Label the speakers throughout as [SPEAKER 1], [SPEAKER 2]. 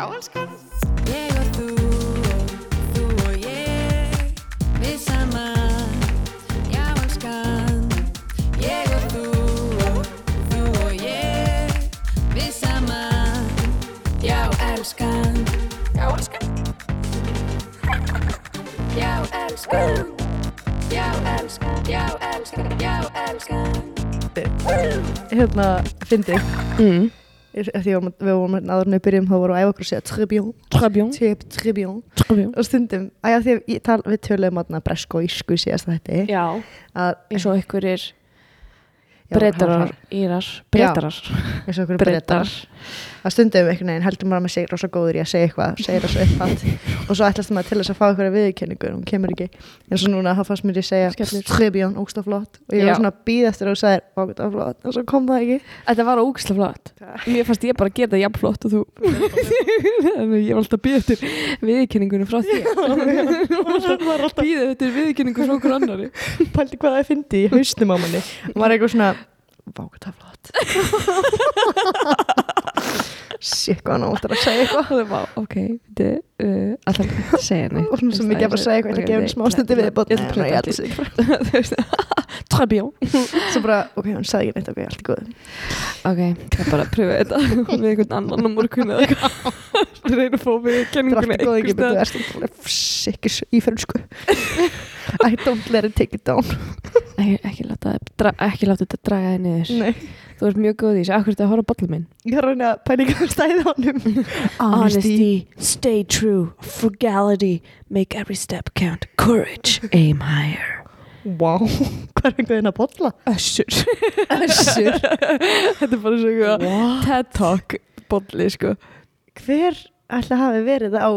[SPEAKER 1] Já, elskan.
[SPEAKER 2] Ég og þú og þú og ég Við saman Já, elskan. Ég og þú og þú og ég Við saman Já, elskan. Já, elskan. Já, elskan. Já, elskan. Já, elskan. Já, elskan.
[SPEAKER 1] Hérna, fyndi.
[SPEAKER 3] mm.
[SPEAKER 1] Því að við vorum en við byrjum, þá vorum við að æfa okkur að segja Trib, tribjón.
[SPEAKER 3] Trabjón
[SPEAKER 1] Og stundum, að já, því að tal, við töluðum átna bresk og ísku síðast þetta.
[SPEAKER 3] Já,
[SPEAKER 1] Að,
[SPEAKER 3] eins og ykkur er breytarar, írar breytarar,
[SPEAKER 1] eins og okkur
[SPEAKER 3] breytar
[SPEAKER 1] að stundum einhvern veginn heldur maður með sig rosa góður í að segja eitthvað, það svo upphatt og svo ætlast maður til þess að fá eitthvað viðurkenningu og hún kemur ekki, eins og núna þá fannst mér ég segja
[SPEAKER 3] Skellur.
[SPEAKER 1] trebjón, ógsta flott. Og ég var svona að býða eftir að þú sagðir ógsta flott. Og svo kom það ekki.
[SPEAKER 3] Þetta var ógislega flott. Mér fannst ég bara að gera það jafn flott og þú. Ég var alltaf að býða eftir viðurkenningunum frá þér. Býða eftir viðurkenningu frá okkur annari
[SPEAKER 1] pældi hvað það er svona ógsta flott. Sér hvað hann áttur að segja eitthvað.
[SPEAKER 3] Það ok, þetta uh, Alltaf ekki að segja neitt.
[SPEAKER 1] Og svo mikið að bara segja eitthvað, ég ætla að gefa henni smá stundi við
[SPEAKER 3] Ég ætla að
[SPEAKER 1] ég ætla að segja
[SPEAKER 3] Trabjón
[SPEAKER 1] svo bara, ok, hann ekki neitt, ok, allt er góð
[SPEAKER 3] Ok, það er bara að pröfa þetta með einhvern annan á morgun eða eitthvað. Reyna að fá
[SPEAKER 1] Það er
[SPEAKER 3] viðurkenninguna
[SPEAKER 1] alltaf góð ekki, betur
[SPEAKER 3] staðar.
[SPEAKER 1] erst alveg sikkis í frönsku I don't let it take it down.
[SPEAKER 3] Ekki, ekki láta dra- ekki láta þetta draga þig niður.
[SPEAKER 1] Nei,
[SPEAKER 3] Þú ert mjög góð í þessu, akkur þetta að horfa á bollum minn?
[SPEAKER 1] Ég að reyna að ekki að stæða honum.
[SPEAKER 3] Honesty, stay true, frugality, make every step count, courage, aim higher.
[SPEAKER 1] Wow, hvað er einhverjum að bolla?
[SPEAKER 3] Össur.
[SPEAKER 1] Össur.
[SPEAKER 3] Þetta er bara svo eitthvað TED Talk bolli, sko.
[SPEAKER 1] Hver ætla hafi verið á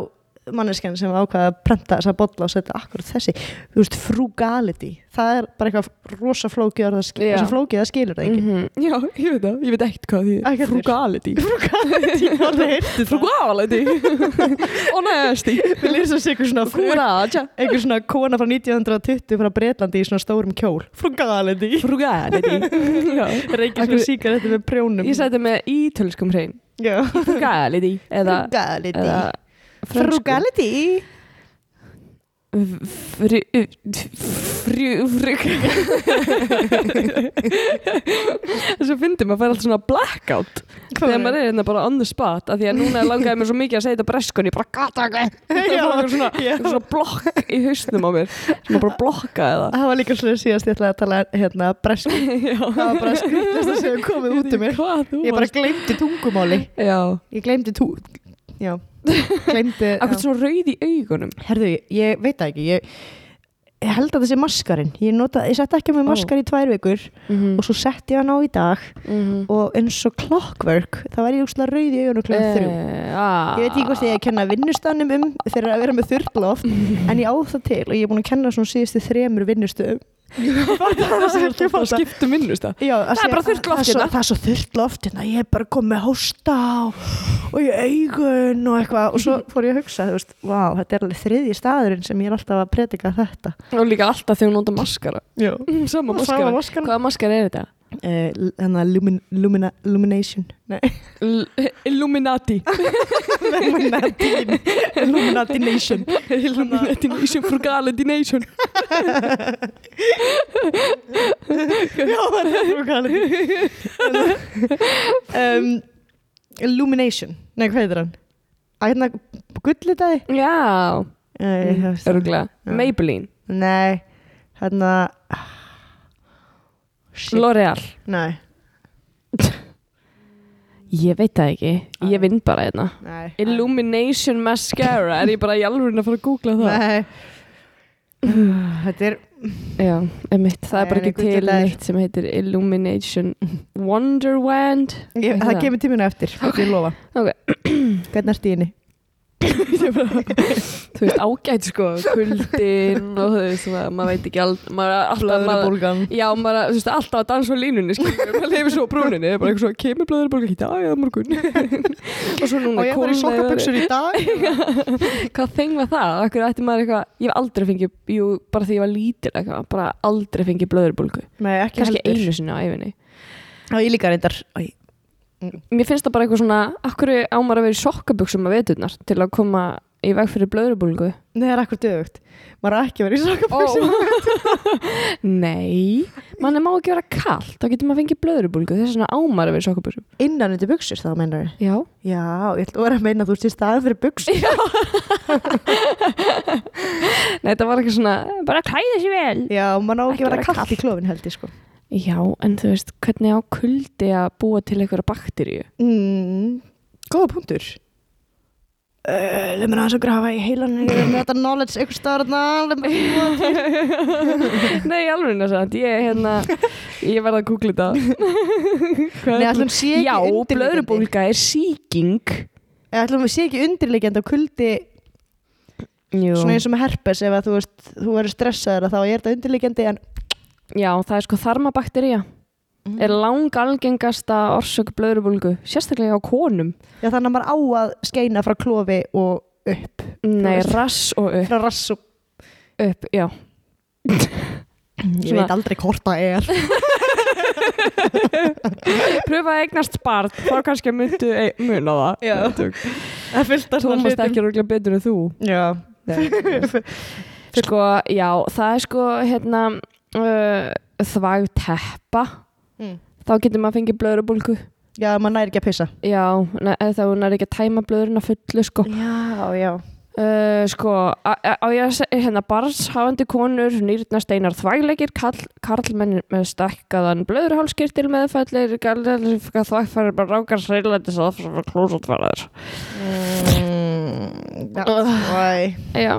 [SPEAKER 1] manneskjan sem ákvaða að prenta þessa bolla og setja akkurat þessi þú veist, frugality það er bara eitthvað rosa flókið orð að skilja
[SPEAKER 3] Já.
[SPEAKER 1] rosa flókið að skilur það ekki
[SPEAKER 3] -hmm. Já, ég veit það, ég veit ekkert hvað því.
[SPEAKER 1] Heldur.
[SPEAKER 3] Frugality.
[SPEAKER 1] Frugality, það
[SPEAKER 3] Frugality. Honesty.
[SPEAKER 1] Við lýsum sér eitthvað svona
[SPEAKER 3] Courage.
[SPEAKER 1] einhver svona kona frá 1920 frá Bretlandi í svona stórum kjól frugality
[SPEAKER 3] Frugality.
[SPEAKER 1] Reykja svona síkaretti með prjónum
[SPEAKER 3] Ég þetta með ítölskum hrein. Frugality. Eða,
[SPEAKER 1] frugality. Frugality.
[SPEAKER 3] Fru Fru Fru Svo fyndi maður fær alltaf svona blackout. Þegar maður er hérna bara on the spot af því að núna langaði mér svo mikið að segja þetta breskun ég bara gata svona, svona blokk í hausnum á mér. Sem bara blokkaði það.
[SPEAKER 1] Það var líka svona síðast ég ætlaði að tala hérna bresku.
[SPEAKER 3] Já.
[SPEAKER 1] það var bara skriftlist að segja komið út um mér. ég bara
[SPEAKER 3] varst.
[SPEAKER 1] gleymdi tungumáli.
[SPEAKER 3] Já,
[SPEAKER 1] ég gleymdi tú já,
[SPEAKER 3] akkur svona rauð í augunum?
[SPEAKER 1] Herðu, ég, veit það ekki ég, ég held að það sé maskarinn. Ég, nota, ég sett ekki með maskar í tvær vikur
[SPEAKER 3] mm
[SPEAKER 1] og svo setti ég hann á í dag
[SPEAKER 3] -hmm.
[SPEAKER 1] og eins og clockwork það var ég úrslega rauð í augunum klukkan þrjú.
[SPEAKER 3] Ah.
[SPEAKER 1] Ég veit ekki hvort ég kenna vinnustafnum um fyrir að vera með þurrt loft en ég á það til og ég er búin að kenna svona síðustu þremur vinnustöðum
[SPEAKER 3] það er að skipta minnust það
[SPEAKER 1] Já,
[SPEAKER 3] Það er bara þurrt loft
[SPEAKER 1] það er svo-
[SPEAKER 3] hérna.
[SPEAKER 1] Það er svo þurrt loft hérna. Ég er bara komið með hósta og, í augun og eitthvað. Og svo fór ég að hugsa, veist, vá, þetta er alveg þriðji staðurinn sem ég er alltaf að predika þetta.
[SPEAKER 3] Og líka alltaf þegar hún nota maskara.
[SPEAKER 1] Já.
[SPEAKER 3] Sama maskara. Hvaða maskara er þetta?
[SPEAKER 1] Uh, Þannig að lumin, lumina, Lumination.
[SPEAKER 3] Illuminati.
[SPEAKER 1] Illuminati Illuminati Nation.
[SPEAKER 3] Illuminati Nation Frugality Nation.
[SPEAKER 1] Já, það er frugality um, Illumination. Nei, hvað heitir hann? Æ, hérna, gullitaði?
[SPEAKER 3] Já,
[SPEAKER 1] Já.
[SPEAKER 3] Maybelline,
[SPEAKER 1] Nei, hérna Shit,
[SPEAKER 3] L'Oreal.
[SPEAKER 1] Nei,
[SPEAKER 3] Ég veit það ekki, ég vinn bara hérna.
[SPEAKER 1] Nei.
[SPEAKER 3] Illumination Mascara. Er ég bara í alveg að fara að googla það?
[SPEAKER 1] Nei. Þetta er
[SPEAKER 3] Já, emitt, það
[SPEAKER 1] Æ,
[SPEAKER 3] er bara ekki til neitt sem heitir Illumination Wonderwand.
[SPEAKER 1] Ég, Það kemur tíminu eftir, okay. ég lofa.
[SPEAKER 3] Ok.
[SPEAKER 1] Hvernig?
[SPEAKER 3] Ég bara, Þú veist, ágætt sko Kuldin og þú veist, maður, veit ekki all, maður alltaf maður, Já, maður þú veist, alltaf að dansa á línunni skilur, maður lifir svo á brúninni bara eitthvað svo, kemur blöður bólga í dag eða morgun og svo
[SPEAKER 1] Og
[SPEAKER 3] núna
[SPEAKER 1] ég var í sokkabuxur í dag.
[SPEAKER 3] Hvað þeng var það? Akkur eitthvað, ég hef aldrei fengið jú, bara því ég var lítil eitthvað, bara aldrei fengið blöður bólgu
[SPEAKER 1] Nei, ekki
[SPEAKER 3] kannski
[SPEAKER 1] heldur
[SPEAKER 3] einu sinni á æfinni
[SPEAKER 1] Já, ég líka reyndar Æ, Mm.
[SPEAKER 3] Mér finnst það bara eitthvað svona akkur ámar að vera í sokkabuxum að veturnar til að koma í veg fyrir blöðrubúlingu
[SPEAKER 1] Nei, það er akkur dögugt maður er ekki verið í sokkaböksum
[SPEAKER 3] Nei, mann má ekki vera kallt þá getur maður fengið blöðrubúlingu þess vegna ámar að vera í sokkabuxum.
[SPEAKER 1] Innan undir buksur þá meinar
[SPEAKER 3] Já,
[SPEAKER 1] Já, ég ætla að vera að meina að þú stýrst staðan fyrir buksur
[SPEAKER 3] Nei, þetta var ekki svona bara klæða sér vel.
[SPEAKER 1] Já, maður
[SPEAKER 3] Já, en þú veist, hvernig á kuldi að búa til einhverja bakteríu?
[SPEAKER 1] Mm, Góða punktur. Uh, Leð mér aðeins að grafa í heilan Ég er með þetta knowledge eitthvað staðar Leð mér að
[SPEAKER 3] Nei, alveg næsand, ég, hérna, ég verða að googla þetta.
[SPEAKER 1] Nei,
[SPEAKER 3] er-
[SPEAKER 1] ætlum sé ekki
[SPEAKER 3] Já, blöðrubólga er sýking.
[SPEAKER 1] Ég ætlum að sé ekki undirlegjandi á kuldi
[SPEAKER 3] Jú.
[SPEAKER 1] Svona eins og með herpes Ef að þú, veist, þú verður stressaður Þá er þetta undirlegjandi En
[SPEAKER 3] Já, það er sko þarmabaktería.
[SPEAKER 1] Mm.
[SPEAKER 3] er lang algengasta orsök blöðrubólgu, sérstaklega á konum.
[SPEAKER 1] Já, þannig að maður á að skeina frá klofi og upp.
[SPEAKER 3] Nei, rass og upp,
[SPEAKER 1] Frá rass og
[SPEAKER 3] upp já.
[SPEAKER 1] Ég
[SPEAKER 3] Svona-
[SPEAKER 1] veit aldrei hvort það er.
[SPEAKER 3] Pröfa að eignast barn, þá kannski myndu e muna það.
[SPEAKER 1] Já. Það fylgta
[SPEAKER 3] Tómas ekki rúglega betur en þú.
[SPEAKER 1] Já.
[SPEAKER 3] Sko, já, það er sko hérna uh, þvæg teppa.
[SPEAKER 1] Mm.
[SPEAKER 3] þá getur maður fengið blöðrubólgu
[SPEAKER 1] Já, maður næri ekki að pissa.
[SPEAKER 3] Já, þá er ekki að tæma blöðurinn að fullu sko.
[SPEAKER 1] Já, já.
[SPEAKER 3] Uh, sko, á ég að segja hérna barnshafandi konur, nýrnasteinar þvægleikir, karl, karlmenn með stakkaðan blöðurhálskirtil meðfællir, þvægfærir bara rákar sreilætis að það fyrir klósutfæraður.
[SPEAKER 1] mm, Æ.
[SPEAKER 3] Já,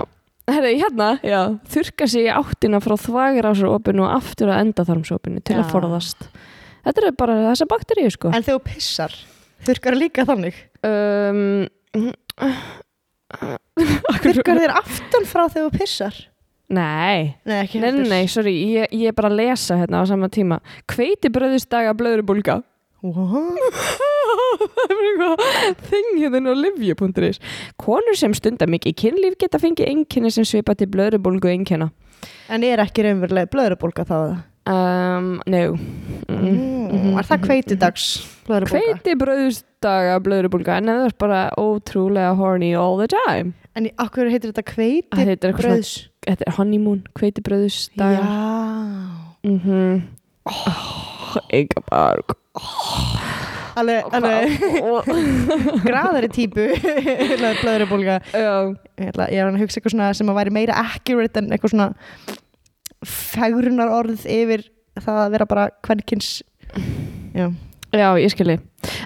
[SPEAKER 3] herri, hérna, já, þurka sig í áttina frá þvægirásopinu og aftur að endaþarmsopinu til að forðast. Þetta er bara þessa bakteríu, sko.
[SPEAKER 1] En þegar þú pissar Þurkar líka þannig
[SPEAKER 3] Um,
[SPEAKER 1] Þurkar þér aftan frá þegar þú pissar
[SPEAKER 3] nei,
[SPEAKER 1] Nei, ekki
[SPEAKER 3] nei, nei, sorry, ég, ég er bara að lesa hérna á sama tíma. Hveiti bröðusdaga blöðrubólga.
[SPEAKER 1] What?
[SPEAKER 3] það er bara eitthvað þing hérna á livju.is konur sem stunda mikið kynlíf geta fengið einkenni sem svipa til blöðrubólgu einkenna
[SPEAKER 1] En er ekki raunverulega blöðrubólga þá það?
[SPEAKER 3] um, no mm.
[SPEAKER 1] Mm, Er það kveitidags blöðrubólga?
[SPEAKER 3] hveiti bröðusdaga blöðrubólga en það er bara ótrúlega horny all the time
[SPEAKER 1] En hverju heitir þetta kveiti bröðs?
[SPEAKER 3] þetta er honeymoon, hveiti bröðusdaga
[SPEAKER 1] Já
[SPEAKER 3] mm -hmm. oh, Ingeborg
[SPEAKER 1] Alveg, alveg. graðari típu blöðrubólga.
[SPEAKER 3] Já,
[SPEAKER 1] ég ætla, að hugsa eitthvað svona sem að væri meira accurate en eitthvað svona fagrunar orð yfir það að vera bara kvenkins. Já,
[SPEAKER 3] Já, ég skilji.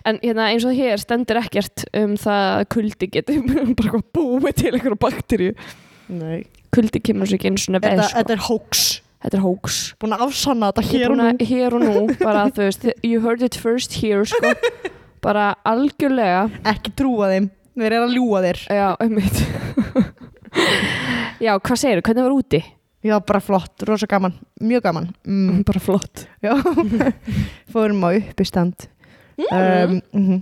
[SPEAKER 3] En hérna, eins og hér stendur ekkert um það að kuldi getur bara búið til einhverju bakteríu.
[SPEAKER 1] nei.
[SPEAKER 3] Kuldi kemur svo ekki eins og
[SPEAKER 1] þetta,
[SPEAKER 3] veð, sko.
[SPEAKER 1] þetta er hoax
[SPEAKER 3] Þetta er hóks.
[SPEAKER 1] búin að afsanna þetta hér og nú
[SPEAKER 3] Hér og nú, bara þú veist, you heard it first here, sko. Bara algjörlega.
[SPEAKER 1] ekki trúa þeim, þeir eru að ljúa þér
[SPEAKER 3] Já, einmitt. Já, hvað segirðu? Hvernig var úti?
[SPEAKER 1] já, bara flott, rosa gaman, mjög gaman mm,
[SPEAKER 3] Bara flott.
[SPEAKER 1] já, fórum á uppistand
[SPEAKER 3] Mm.
[SPEAKER 1] um, mm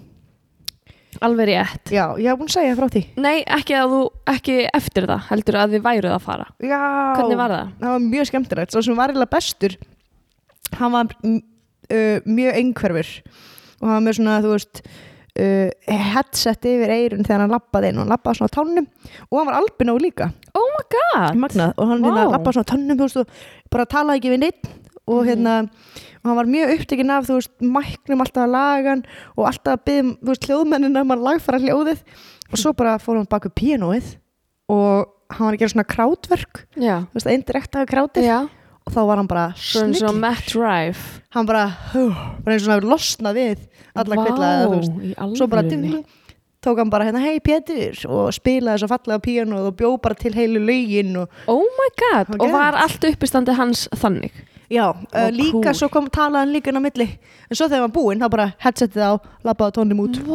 [SPEAKER 3] Alveg rétt.
[SPEAKER 1] já, ég hef búin að segja frá því
[SPEAKER 3] Nei, ekki að þú, ekki eftir það, heldur að þið væruð að fara.
[SPEAKER 1] já,
[SPEAKER 3] Hvernig var það?
[SPEAKER 1] það var mjög skemmtilegt svo sem var eiginlega bestur hann var mm, uh, mjög einhverfur og hann var með svona þú veist uh, headset yfir eirun þegar hann lappaði inn og hann lappaði svona á tánum og hann var albinó líka
[SPEAKER 3] Oh my god.
[SPEAKER 1] magnað og hann
[SPEAKER 3] Vá.
[SPEAKER 1] hérna lappaði svona á tánum og bara talaði ekki við neitt og
[SPEAKER 3] Mhm.
[SPEAKER 1] hérna og hann var mjög upptekinn af þú veist mæknum alltaf að lagan og alltaf að byggja þú veist hljóðmennina um að lagfara hljóðið. Og svo bara fór hann baku píanóið og hann var að gera svona krátverk
[SPEAKER 3] Já.
[SPEAKER 1] þú veist að indirekta krátið.
[SPEAKER 3] Já.
[SPEAKER 1] og þá var hann bara
[SPEAKER 3] Svona
[SPEAKER 1] snill
[SPEAKER 3] svo Matt Rife.
[SPEAKER 1] hann bara, huh, bara eins og hann losnað við alla kvilla eða þú veist. svo bara ding, tók hann bara hérna hei Pétur og spilaði svo fallega píanóð og bjó bara til heilu lögin og
[SPEAKER 3] Oh my god, og var allt uppistandi hans þannig
[SPEAKER 1] já, uh, líka
[SPEAKER 3] cool.
[SPEAKER 1] svo kom talaði hann líka inn á milli. En svo þegar hann var búinn þá bara headsetið á labbaði tónum út.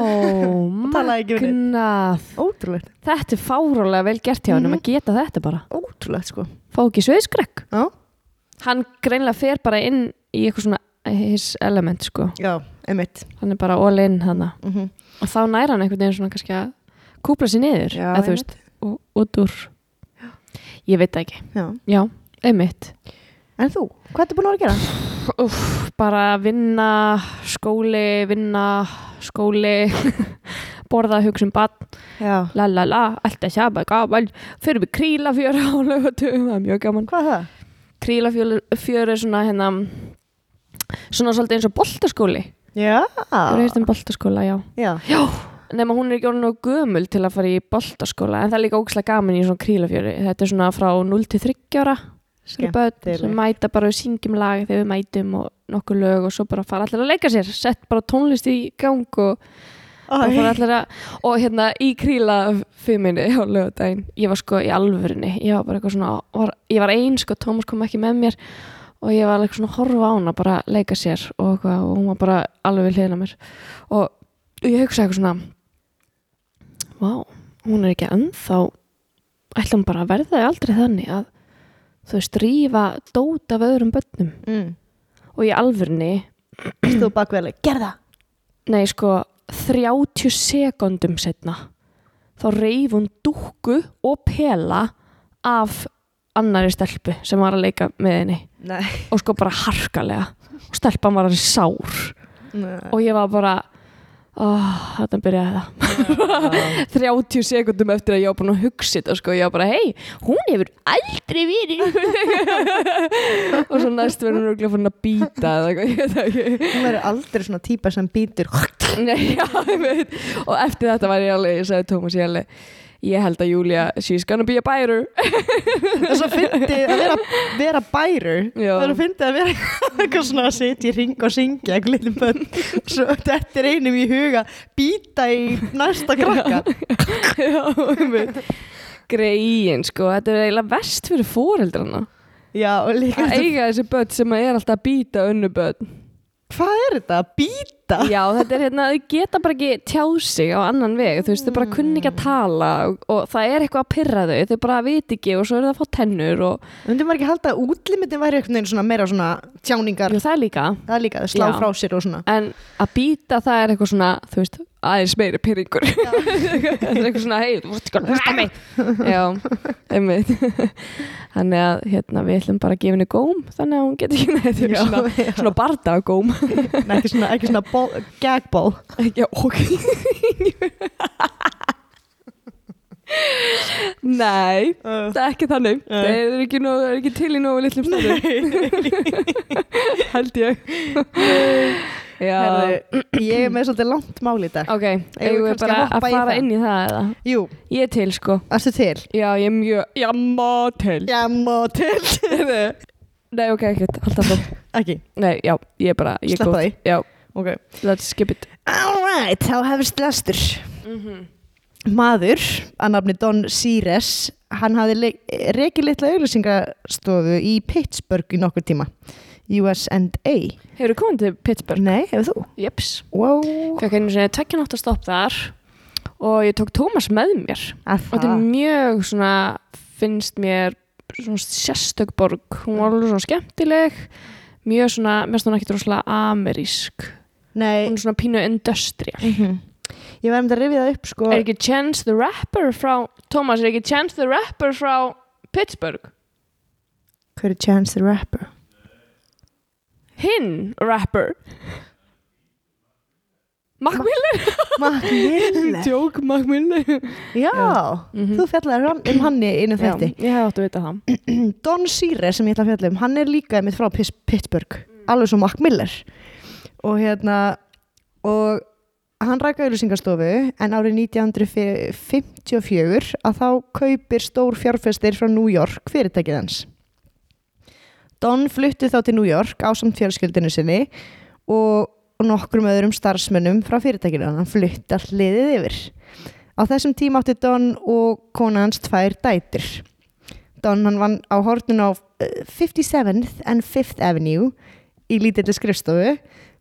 [SPEAKER 1] Neitt.
[SPEAKER 3] magnað.
[SPEAKER 1] Ótrúlegt,
[SPEAKER 3] Þetta er fárálega vel gert hjá hann
[SPEAKER 1] Mhm.
[SPEAKER 3] að geta þetta bara.
[SPEAKER 1] Ótrúlegt sko.
[SPEAKER 3] Fá ekki sveiðskrekk
[SPEAKER 1] já,
[SPEAKER 3] Hann greinlega fer bara inn í eitthvað svona his element sko.
[SPEAKER 1] Já, emitt
[SPEAKER 3] Hann er bara all in hana
[SPEAKER 1] mm -hmm.
[SPEAKER 3] og þá næra hann einhvern veginn svona kannski að kúpla sér niður
[SPEAKER 1] Já,
[SPEAKER 3] og, út úr Ég veit ekki,
[SPEAKER 1] já.
[SPEAKER 3] já, einmitt
[SPEAKER 1] En þú, hvað ertu búin að vera að gera?
[SPEAKER 3] Úff, bara vinna, skóli, vinna, skóli, borða, hugsa um bann,
[SPEAKER 1] Já.
[SPEAKER 3] la la la, alltaf sjaba, gaman, fyrir við krílafjöru á lögatum, það er mjög gaman.
[SPEAKER 1] Hvað er það?
[SPEAKER 3] Krílafjöru er svona hérna, svona svolítið eins og boltaskóli.
[SPEAKER 1] Já.
[SPEAKER 3] Þú hefur heilt um boltaskóla, já.
[SPEAKER 1] Já.
[SPEAKER 3] Já, nema hún er ekki orðin og gömul til að fara í boltaskóla, en það er líka ógslag gaman í svona krílafjöru. Þetta er svona frá 0 til 30 ára. Fyrir börn sem mæta bara við syngjum lag þegar við mætum og nokkuð lög og svo bara fara allir að leika sér. Sett bara tónlist í gang og, og fara allir að og hérna í kríla fimminni á lögadaginn, ég var sko í alvörinni ég var bara eitthvað svona, var, ég var ein sko, Tómas kom ekki með mér og ég var eitthvað svona horfa á hana bara leika sér og, eitthvað, og hún var bara alveg við hliðina á mér. Og ég hugsa eitthvað svona vá, hún er ekki ennþá ætlum bara að verða aldrei þannig að þú veist, rífa dót af öðrum börnum
[SPEAKER 1] Mm.
[SPEAKER 3] og í alvörni,
[SPEAKER 1] Þú bakveðlega, gerða.
[SPEAKER 3] nei sko 30 sekundum setna þá reif hún dúkku og pela af annari stelpu sem var að leika með henni
[SPEAKER 1] Nei.
[SPEAKER 3] og sko bara harkalega og stelpan var að sár
[SPEAKER 1] Nei.
[SPEAKER 3] og ég var bara oh, þetta byrjaði það. 30 sekundum eftir að ég var búin að hugsa þetta sko, ég var bara, hei, hún hefur aldrei verið. Og svo næst verður hún örugglega farin að býta
[SPEAKER 1] Hún verður aldrei svona típa sem
[SPEAKER 3] veit. Og eftir þetta var ég alveg, ég sagði Tómas ég alveg ég held að Júlia, she's gonna be a
[SPEAKER 1] Það er svo fyndið að vera, vera er svo fyndið að vera eitthvað svona að sitja í ring og syngja eitthvað litlum bönn. Svo þetta er einum í huga býta í næsta krakka.
[SPEAKER 3] greiðin, sko, þetta er eiginlega verst fyrir fóreldrana
[SPEAKER 1] og
[SPEAKER 3] að eiga þessi börn sem að er alltaf að býta önnu börn
[SPEAKER 1] Hvað er þetta? Býta?
[SPEAKER 3] Já, þetta er hérna, þau geta bara ekki tjáð sig á annan veg, þú veist, þau bara kunni ekki að tala og, og það er eitthvað að pyrra þau, þau bara viti ekki og svo eru það að fá tennur og
[SPEAKER 1] Myndi maður ekki halda að útlimitin væri eitthvað svona meira svona tjáningar?
[SPEAKER 3] Jú, það er líka,
[SPEAKER 1] Það er líka, það slá
[SPEAKER 3] Já.
[SPEAKER 1] frá sér og svona.
[SPEAKER 3] en að býta það er eitthvað svona, þú veist, aðeins meiri pyrringur. það er eitthvað svona, hei, þú veist ekki að hlusta á mig. Já, einmitt. Þannig að, hérna, við ætlum bara að gefa henni góm, þannig að hún getur ekki neitt,
[SPEAKER 1] Já,
[SPEAKER 3] svona, svona bardagóm.
[SPEAKER 1] Ekki svona, ekki svona ball, gagball.
[SPEAKER 3] Ok Nei,
[SPEAKER 1] Uh,
[SPEAKER 3] það er ekki þannig.
[SPEAKER 1] Nei.
[SPEAKER 3] Það er ekki, nóg, er ekki til í nógu litlum stöðum Held ég.
[SPEAKER 1] Herðu, ég er með svolítið langt mál í dag.
[SPEAKER 3] ok
[SPEAKER 1] við kannski
[SPEAKER 3] bara
[SPEAKER 1] að
[SPEAKER 3] fara inn í það eða?
[SPEAKER 1] Jú,
[SPEAKER 3] Ég er til sko.
[SPEAKER 1] Erstu til?
[SPEAKER 3] Já, ég er mjög, já, má til.
[SPEAKER 1] Já, má til.
[SPEAKER 3] Nei, ok, ekkert, alltaf
[SPEAKER 1] ekki,
[SPEAKER 3] Nei, já, ég er bara, ég er
[SPEAKER 1] Sleppa því.
[SPEAKER 3] Já,
[SPEAKER 1] ok.
[SPEAKER 3] let's skip it.
[SPEAKER 1] Alright, þá hefist lestur.
[SPEAKER 3] Mhm.
[SPEAKER 1] Maður, að nafni Don Sires, hann hafði reikið litla auglýsingastofu í Pittsburgh í nokkur tíma. USA.
[SPEAKER 3] Hefur komið til Pittsburgh?
[SPEAKER 1] Nei, hefur þú?
[SPEAKER 3] Jeps
[SPEAKER 1] Wow.
[SPEAKER 3] Fekk einu sinni tvekja nátt að stopp þar og ég tók Tómas með mér
[SPEAKER 1] Að
[SPEAKER 3] og þetta er mjög svona finnst mér svona sérstök borg hún var alveg svona skemmtileg mjög svona, finnst hún ekki droslega amerísk
[SPEAKER 1] Nei,
[SPEAKER 3] hún er svona pínu industrial
[SPEAKER 1] mm ég var um að rifja það upp sko.
[SPEAKER 3] er ekki Chance the Rapper frá Tómas, er ekki Chance the Rapper frá Pittsburgh
[SPEAKER 1] Hver er Chance the Rapper?
[SPEAKER 3] hinn rapper Mac Miller
[SPEAKER 1] Mac Miller.
[SPEAKER 3] Joke Mac Miller
[SPEAKER 1] Já,
[SPEAKER 3] Mhm.
[SPEAKER 1] þú fjallaði hann- um hann
[SPEAKER 3] Já,
[SPEAKER 1] þetti.
[SPEAKER 3] ég hef átt að vita það
[SPEAKER 1] Don Sires sem ég ætla að fjalla um, hann er líka mitt frá Pittsburgh, alveg svo Mac Miller. Og hérna, og hann rækka auðlýsingastofu en árið 1954 að þá kaupir stór fjárfestir frá New York fyrirtækið hans. Don flutti þá til New York á samt fjölskyldinu sinni og, og nokkrum öðrum starfsmönnum frá fyrirtækinu, hann flutti all liðið yfir. Á þessum tíma átti Don og kona hans tvær dætur. Don hann vann á hortun á eh, 57th and 5th Avenue í lítilli skrifstofu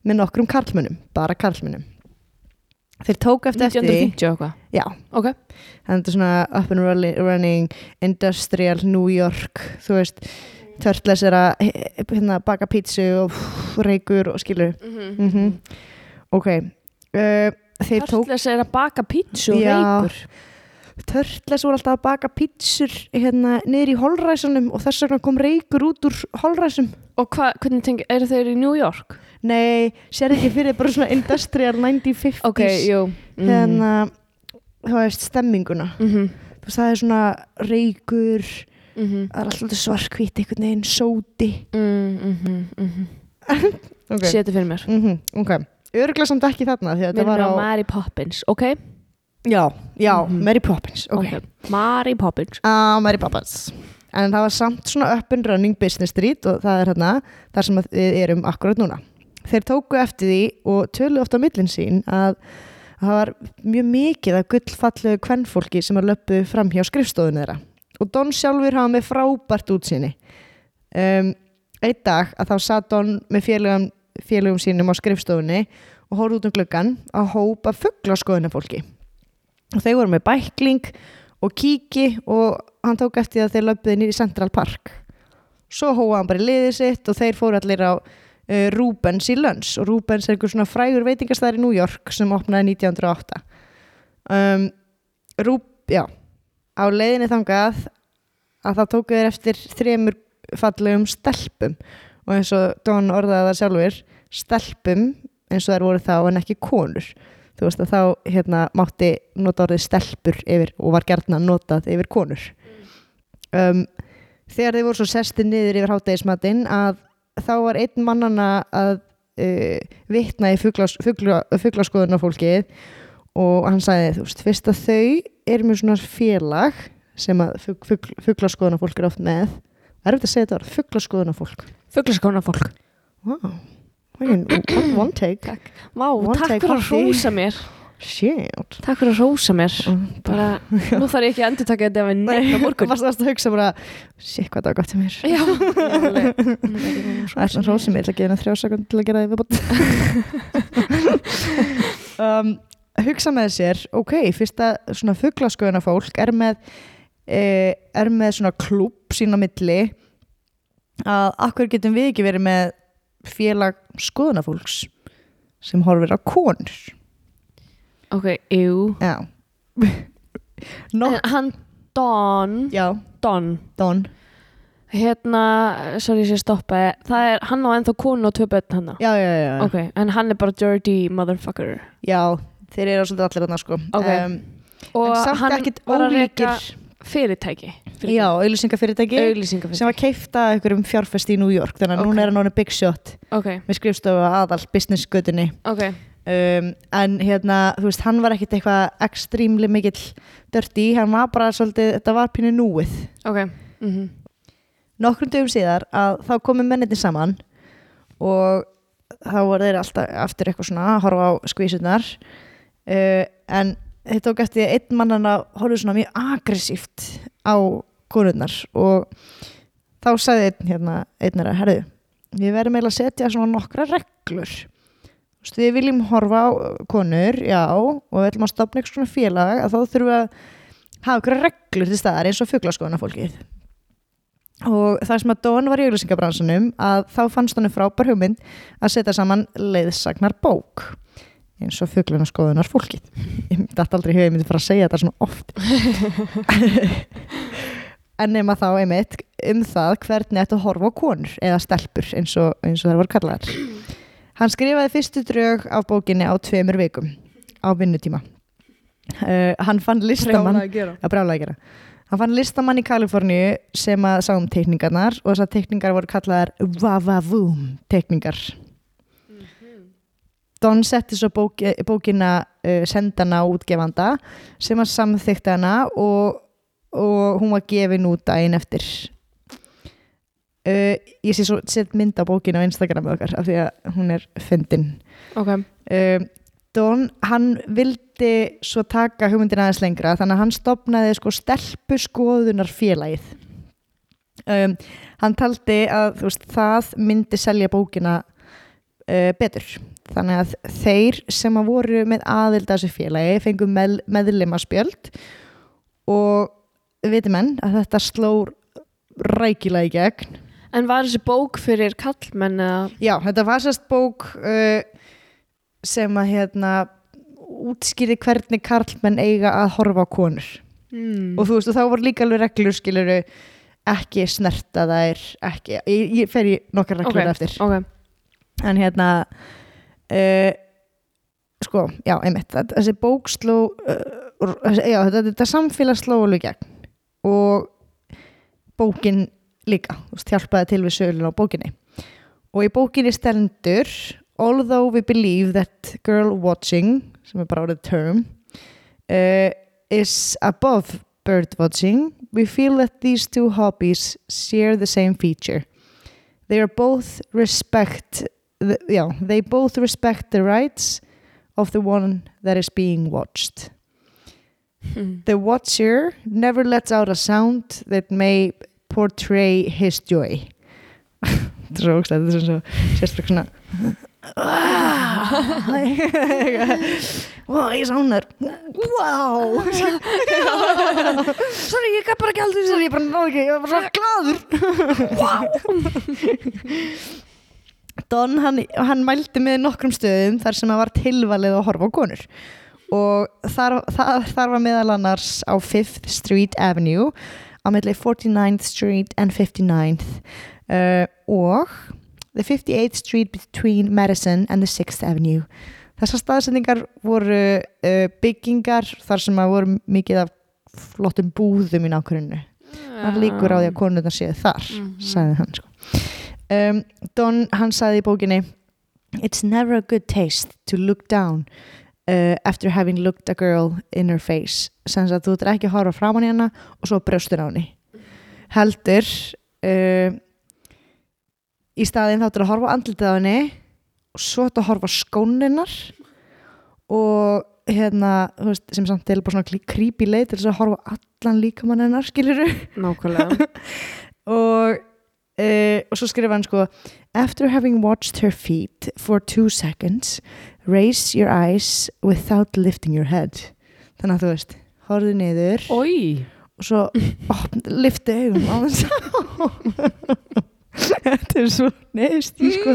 [SPEAKER 1] með nokkrum karlmönnum, bara karlmönnum. Þeir tók eftir eftir því,
[SPEAKER 3] 1950 og eitthvað?
[SPEAKER 1] Já,
[SPEAKER 3] ok,
[SPEAKER 1] þannig er svona up and running, industrial New York, þú veist, törtles er að eh, hérna, baka pítsu og reykur og skilur.
[SPEAKER 3] mm
[SPEAKER 1] Mm Ok, uh, þeir tók
[SPEAKER 3] Törtles er að baka pítsu og reykur.
[SPEAKER 1] Törtles voru alltaf að baka pítsur hérna niður í holræsunum og þess vegna kom reykur út úr holræsum.
[SPEAKER 3] Og hva, hvernig tengi, eru þeir í New York?
[SPEAKER 1] Nei, sér ekki fyrir bara svona industrial 1950s
[SPEAKER 3] Ok, jú mm.
[SPEAKER 1] hérna, þú veist, stemminguna
[SPEAKER 3] mm -hmm.
[SPEAKER 1] þú veist, það er svona reykur
[SPEAKER 3] Mm -hmm.
[SPEAKER 1] það er alltaf svarkvít einhvern veginn, sóti
[SPEAKER 3] Mm -hmm. Mm -hmm.
[SPEAKER 1] ok,
[SPEAKER 3] Seti fyrir mér
[SPEAKER 1] ok öruglega samt ekki þarna
[SPEAKER 3] Minnum
[SPEAKER 1] var
[SPEAKER 3] á Mary Poppins, ok?
[SPEAKER 1] já, já,
[SPEAKER 3] Mhm.
[SPEAKER 1] Mary Poppins ok,
[SPEAKER 3] Ok, Mary Poppins
[SPEAKER 1] á Mary Poppins en það var samt svona up and running business street og það er hérna þar sem við erum akkurat núna þeir tóku eftir því og tölu ofta á millin sín að það var mjög mikið af gullfallegu kvennfólki sem að löpu fram hjá skrifstofunni þeirra. Og Don sjálfur hafa með frábært útsýni. Um, einn dag að þá satt Don með félögum, félögum sínum á skrifstofunni og horfði út um gluggan að hópa fugglaskoðunafólki og þeir voru með bækling og kíki og hann tók eftir að þeir löpuði nýri Central Park. Svo hóa hann bara í liðið sitt og þeir fóru allir á Rubens í Lönns og Rubens er einhver svona frægur veitingastæður í New York sem opnaði 1908 um, Rúb, já á leiðinni þangað að það tóku þeir eftir þremur fallegum stelpum. Og eins og Don orðaði það sjálfur stelpum eins og þær voru þá en ekki konur. Þú veist að þá hérna mátti nota orðið stelpur yfir og var gjarnan notað yfir konur. Um, þegar þeir voru svo sesti niður yfir hátegismatinn að þá var einn mannana að uh, vitna í fuglas, fugla, fuglaskoðunarfólkið og hann sagði þú veist, fyrst að þau eru með svona félag sem að fug, fug, fuglaskoðunarfólk er oft með. Er þetta að segja þetta orð, fuglaskoðunarfólk.
[SPEAKER 3] Fuglaskóna fólk
[SPEAKER 1] wow, one, take.
[SPEAKER 3] Vá,
[SPEAKER 1] One
[SPEAKER 3] takk
[SPEAKER 1] take
[SPEAKER 3] fyrir að
[SPEAKER 1] coffee.
[SPEAKER 3] rósa mér
[SPEAKER 1] shit.
[SPEAKER 3] Takk fyrir að rósa mér. Bara, Nú þarf ég ekki að endur taka þetta ef við nefna morgun.
[SPEAKER 1] varst varst að hugsa bara shit hvað það var gott til mér.
[SPEAKER 3] Já,
[SPEAKER 1] það er svona rósið mér, ég ætla að henni þrjá sekund til að gera það viðbútt um, hugsa með sér ok, fyrsta svona fugglaskoðuna fólk er með e, er með svona klúb sín á milli að akkur getum við ekki verið með félag skoðunafólks sem horfir á konur
[SPEAKER 3] ok, jú.
[SPEAKER 1] Já. No,
[SPEAKER 3] En hann Don.
[SPEAKER 1] Já,
[SPEAKER 3] Don.
[SPEAKER 1] Don.
[SPEAKER 3] Hérna, sorry ég sé stoppa. Það er, hann á ennþá konu og tvö börn hann
[SPEAKER 1] já, já, já, já.
[SPEAKER 3] Ok, en hann er bara dirty motherfucker.
[SPEAKER 1] Já þeir eru svolítið allir þarna sko.
[SPEAKER 3] Ok. Og
[SPEAKER 1] en samt
[SPEAKER 3] hann
[SPEAKER 1] ekkit
[SPEAKER 3] var að reka
[SPEAKER 1] ólíkir.
[SPEAKER 3] fyrirtæki
[SPEAKER 1] já, auðlýsingafyrirtæki
[SPEAKER 3] Auglýsingafyrirtæki.
[SPEAKER 1] sem var keifta einhverjum fjárfest í New York þannig að
[SPEAKER 3] Ok.
[SPEAKER 1] núna er hann orðin big shot
[SPEAKER 3] Ok,
[SPEAKER 1] með skrifstofu aðal business gödunni
[SPEAKER 3] ok
[SPEAKER 1] um, en hérna, þú veist, hann var ekkit eitthvað extrímli mikill dirty, hann var bara svolítið, þetta var pínu núið.
[SPEAKER 3] Ok, mhm.
[SPEAKER 1] Nokkrum dögum síðar að þá komu menniti saman og þá voru þeir alltaf aftur eitthvað svona að horfa á skvísunar uh, en þeir tók eftir að einn mannana horfði svona mjög aggressíft á konurnar og þá sagði einn hérna, einn að herðu við verðum eiginlega að setja svona nokkra reglur Veist, við viljum horfa á konur, já og við ætlum að stopna eitthvað svona félag að þá þurfum við að hafa ykkur reglur til staðar eins og fuglaskoðuna fólkið og það sem að Don var í auglýsingabransunum að þá fannst hann frábær hugmynd að setja saman leiðsagnar bók eins og fugluna skoðunar fólkið ég myndi aldrei hefði myndi fara að segja þetta svona oft. En nema þá einmitt um það hvernig að horfa á konur eða stelpur eins og, og þær voru kallaðar hann skrifaði fyrstu drög af bókinni á tveimur vikum á vinnutíma. Uh, hann fann listamann
[SPEAKER 3] að gera.
[SPEAKER 1] Að brála að gera. Hann fann listamann í Kaliforníu sem að sá um teikningarnar og þessar teikningar voru kallaðar Vavavoom teikningar. Don setti svo bók, bókina uh, sendana á útgefanda sem að samþykta hana og, og hún var gefin út daginn eftir uh, ég sé svo sett mynd á bókina á Instagram með okkar af því að hún er fyndin.
[SPEAKER 3] Ok,
[SPEAKER 1] um, Don, hann vildi svo taka hugmyndina aðeins lengra þannig að hann stopnaði sko stelpu skoðunar félagið um, hann taldi að veist, það myndi selja bókina uh, betur. Þannig að þeir sem að voru með aðild að þessu félagi fengu með, meðlima spjöld og viti menn að þetta sló rækilega í gegn
[SPEAKER 3] en var þessi bók fyrir kallmenn eða?
[SPEAKER 1] Já, þetta var sérst bók uh, sem að hérna útskýri hvernig karlmenn eiga að horfa á konur.
[SPEAKER 3] Mm.
[SPEAKER 1] og þú veist, og þá voru líka alveg reglur skiluru ekki snerta þær ekki, ég, ég fer í nokkar reglur
[SPEAKER 3] Ok,
[SPEAKER 1] eftir.
[SPEAKER 3] ok,
[SPEAKER 1] en hérna uh, sko, já, einmitt þessi bók sló uh, já, þetta, þetta samfélag sló alveg gegn. Og bókin líka, veist, hjálpaði til við sölun á bókinni. Og í bókinni stendur although we believe that girl watching sem er bara orðið term uh, is above bird watching we feel that these two hobbies share the same feature. They are both respect the, yeah, they both respect the rights of the one that is being watched.
[SPEAKER 3] Hmm.
[SPEAKER 1] the watcher never lets out a sound that may portray his joy. Þetta er svo ógstæð þetta er svo sérstaklega svona wow, ég sánar wow sorry, ég gaf bara ekki aldrei sorry, ég bara náðu ekki, ég var bara gladur wow Don, hann, hann mældi með nokkrum stöðum þar sem að var tilvalið að horfa á konur. Og þar, þar, þar var meðal annars á 5th Street Avenue á milli 49th Street and 59th uh, og the 58th Street between Madison and the 6th Avenue þessar staðsendingar voru uh, byggingar þar sem að voru mikið af flottum búðum í nákvæmunu það líkur á því að konurnar séu þar
[SPEAKER 3] Mhm.
[SPEAKER 1] sagði hann sko. um, Don, hann sagði í bókinni It's never a good taste to look down uh, after having looked a girl in her face. Sem að þú ert ekki að horfa framan í hana og svo brjóstur á henni. Heldur uh, í staðinn þá ert að horfa á andlitið á henni og svo ert að horfa á skóninnar og hérna, þú veist, sem samt er bara svona creepy leið til þess að horfa á allan líkamann hennar, skilur
[SPEAKER 3] Nákvæmlega.
[SPEAKER 1] Og, uh, og svo skrifa hann sko After having watched her feet for two seconds raise your eyes without lifting your head. Þannig að þú veist, horfðu niður.
[SPEAKER 3] Ói
[SPEAKER 1] og svo opn, liftu augum á þess þetta er svo neðst sko.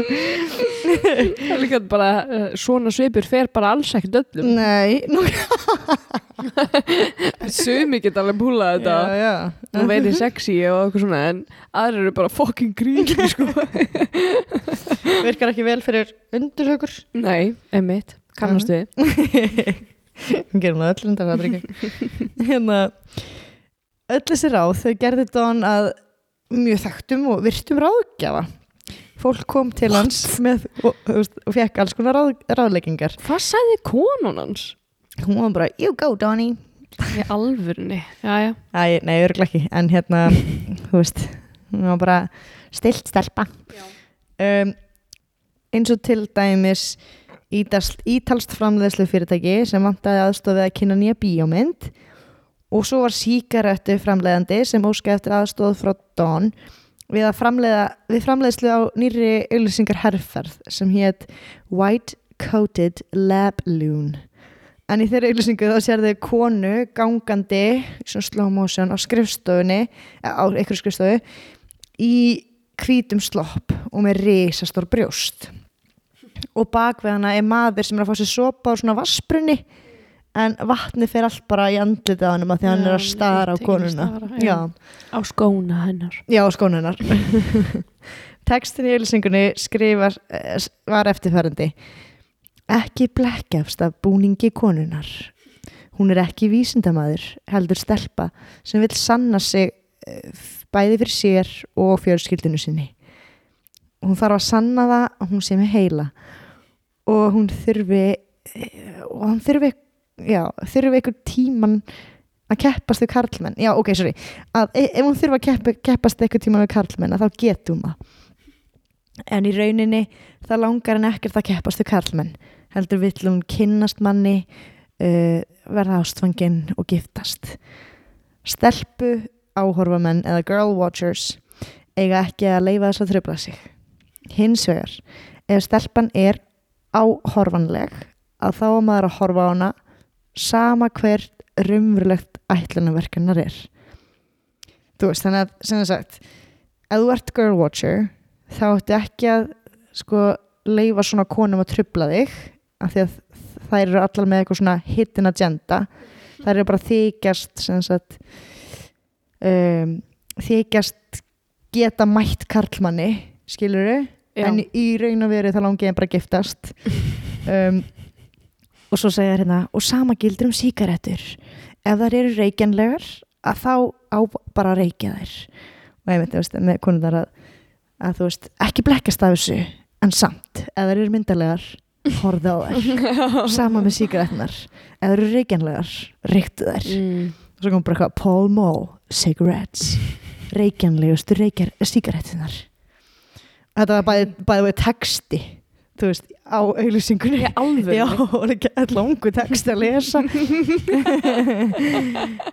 [SPEAKER 3] Það er líka bara uh, svona svipur fer bara alls ekkert öllum.
[SPEAKER 1] Nei nú,
[SPEAKER 3] Sumi geta alveg púlað þetta.
[SPEAKER 1] Já, já.
[SPEAKER 3] og verið sexy og eitthvað svona en aðrir eru bara fucking creepy sko.
[SPEAKER 1] Virkar ekki vel fyrir undirhaukur
[SPEAKER 3] Nei, emitt, kannast við.
[SPEAKER 1] Við gerum það öll undar að hérna öll þessi ráð þau gerði Don að mjög þekktum og virtum ráðgjafa. Fólk kom til hans með, og, og, og fekk alls konar ráð, ráðleggingar.
[SPEAKER 3] Hvað sagði konun hans?
[SPEAKER 1] Hún var bara, you go Donny
[SPEAKER 3] Í alvörunni, já já.
[SPEAKER 1] Æ, nei, örgulega ekki, en hérna þú veist, hún var bara stilt stelpa. Um, eins og til dæmis ítalst, ítalst framleiðslu fyrirtæki sem vantaði aðstofið að kynna nýja bíómynd og svo var síkarettu framleiðandi sem óskaði eftir aðstoð frá Dawn við að framleiða við framleiðslu á nýri auðlýsingar herrferð sem hétt White Coated Lab Loon en í þeirri auðlýsingu þá sér þau konu gangandi í svona slow motion á skrifstofunni á einhverju skrifstofu í hvítum slopp og með risastór brjóst. Og bak við hana er maður sem er að fá sér sopa á svona vassbrunni en vatni fer allt bara í andlitið á hann því að hann er að stara á konuna.
[SPEAKER 3] stara,
[SPEAKER 1] já.
[SPEAKER 3] já. Á skóna hennar.
[SPEAKER 1] Já, á skónunar tekstin í auðlýsingunni skrifar eh, var eftirfærandi ekki blekkjafst af búningi konunar hún er ekki vísindamaður heldur stelpa sem vil sanna sig eh, bæði fyrir sér og fjölskyldinu sinni. Hún þarf að sanna það að hún sé með heila og hún þurfi eh, og hann þurfi já, þurfi einhver tíman að keppast við karlmenn. Já, ok, sorry. Að e- ef hún þurfi að keppa, keppast einhver tíman við karlmenn þá getum það. En í rauninni það langar hann ekkert að keppast við karlmenn heldur vill hún kynnast manni uh, verða ástfangin og giftast. Stelpu áhorfamenn eða girl watchers eiga ekki að leifa þess að tröfla sig. Hins vegar ef stelpan er áhorfanleg að þá maður að horfa á hana sama hver raunverulegt ætlunarverkanar er. Þú veist þannig að sem sagt ef þú ert girl watcher þá ættu ekki að sko leifa svona konum að trubla þig af því að þær eru allar með eitthvað svona hidden agenda. Það eru bara þykjast sagt um, þykjast geta mætt karlmanni skilur
[SPEAKER 3] Já.
[SPEAKER 1] en í raun og veru það langi en bara giftast. Um, og svo segja þær hérna og sama gildur um síkaretur ef þær eru reykjanlegar að þá á bara reykja þær. Og ég myndi veist, með konundar að, að þú veist, ekki blekkast af þessu en samt, ef þær eru myndalegar horfðu á þær. Sama með síkaretnar þær eru reykjanlegar, reyktu þær.
[SPEAKER 3] Mm.
[SPEAKER 1] og svo kom bara eitthvað Paul Mall cigarettes. Reykjanlegustu reykjar síkarettunar þetta var bæði, bæði texti þú veist, á auðlýsingunni
[SPEAKER 3] Í alvöru?
[SPEAKER 1] já, og það er ekki alltaf ungu texti að lesa.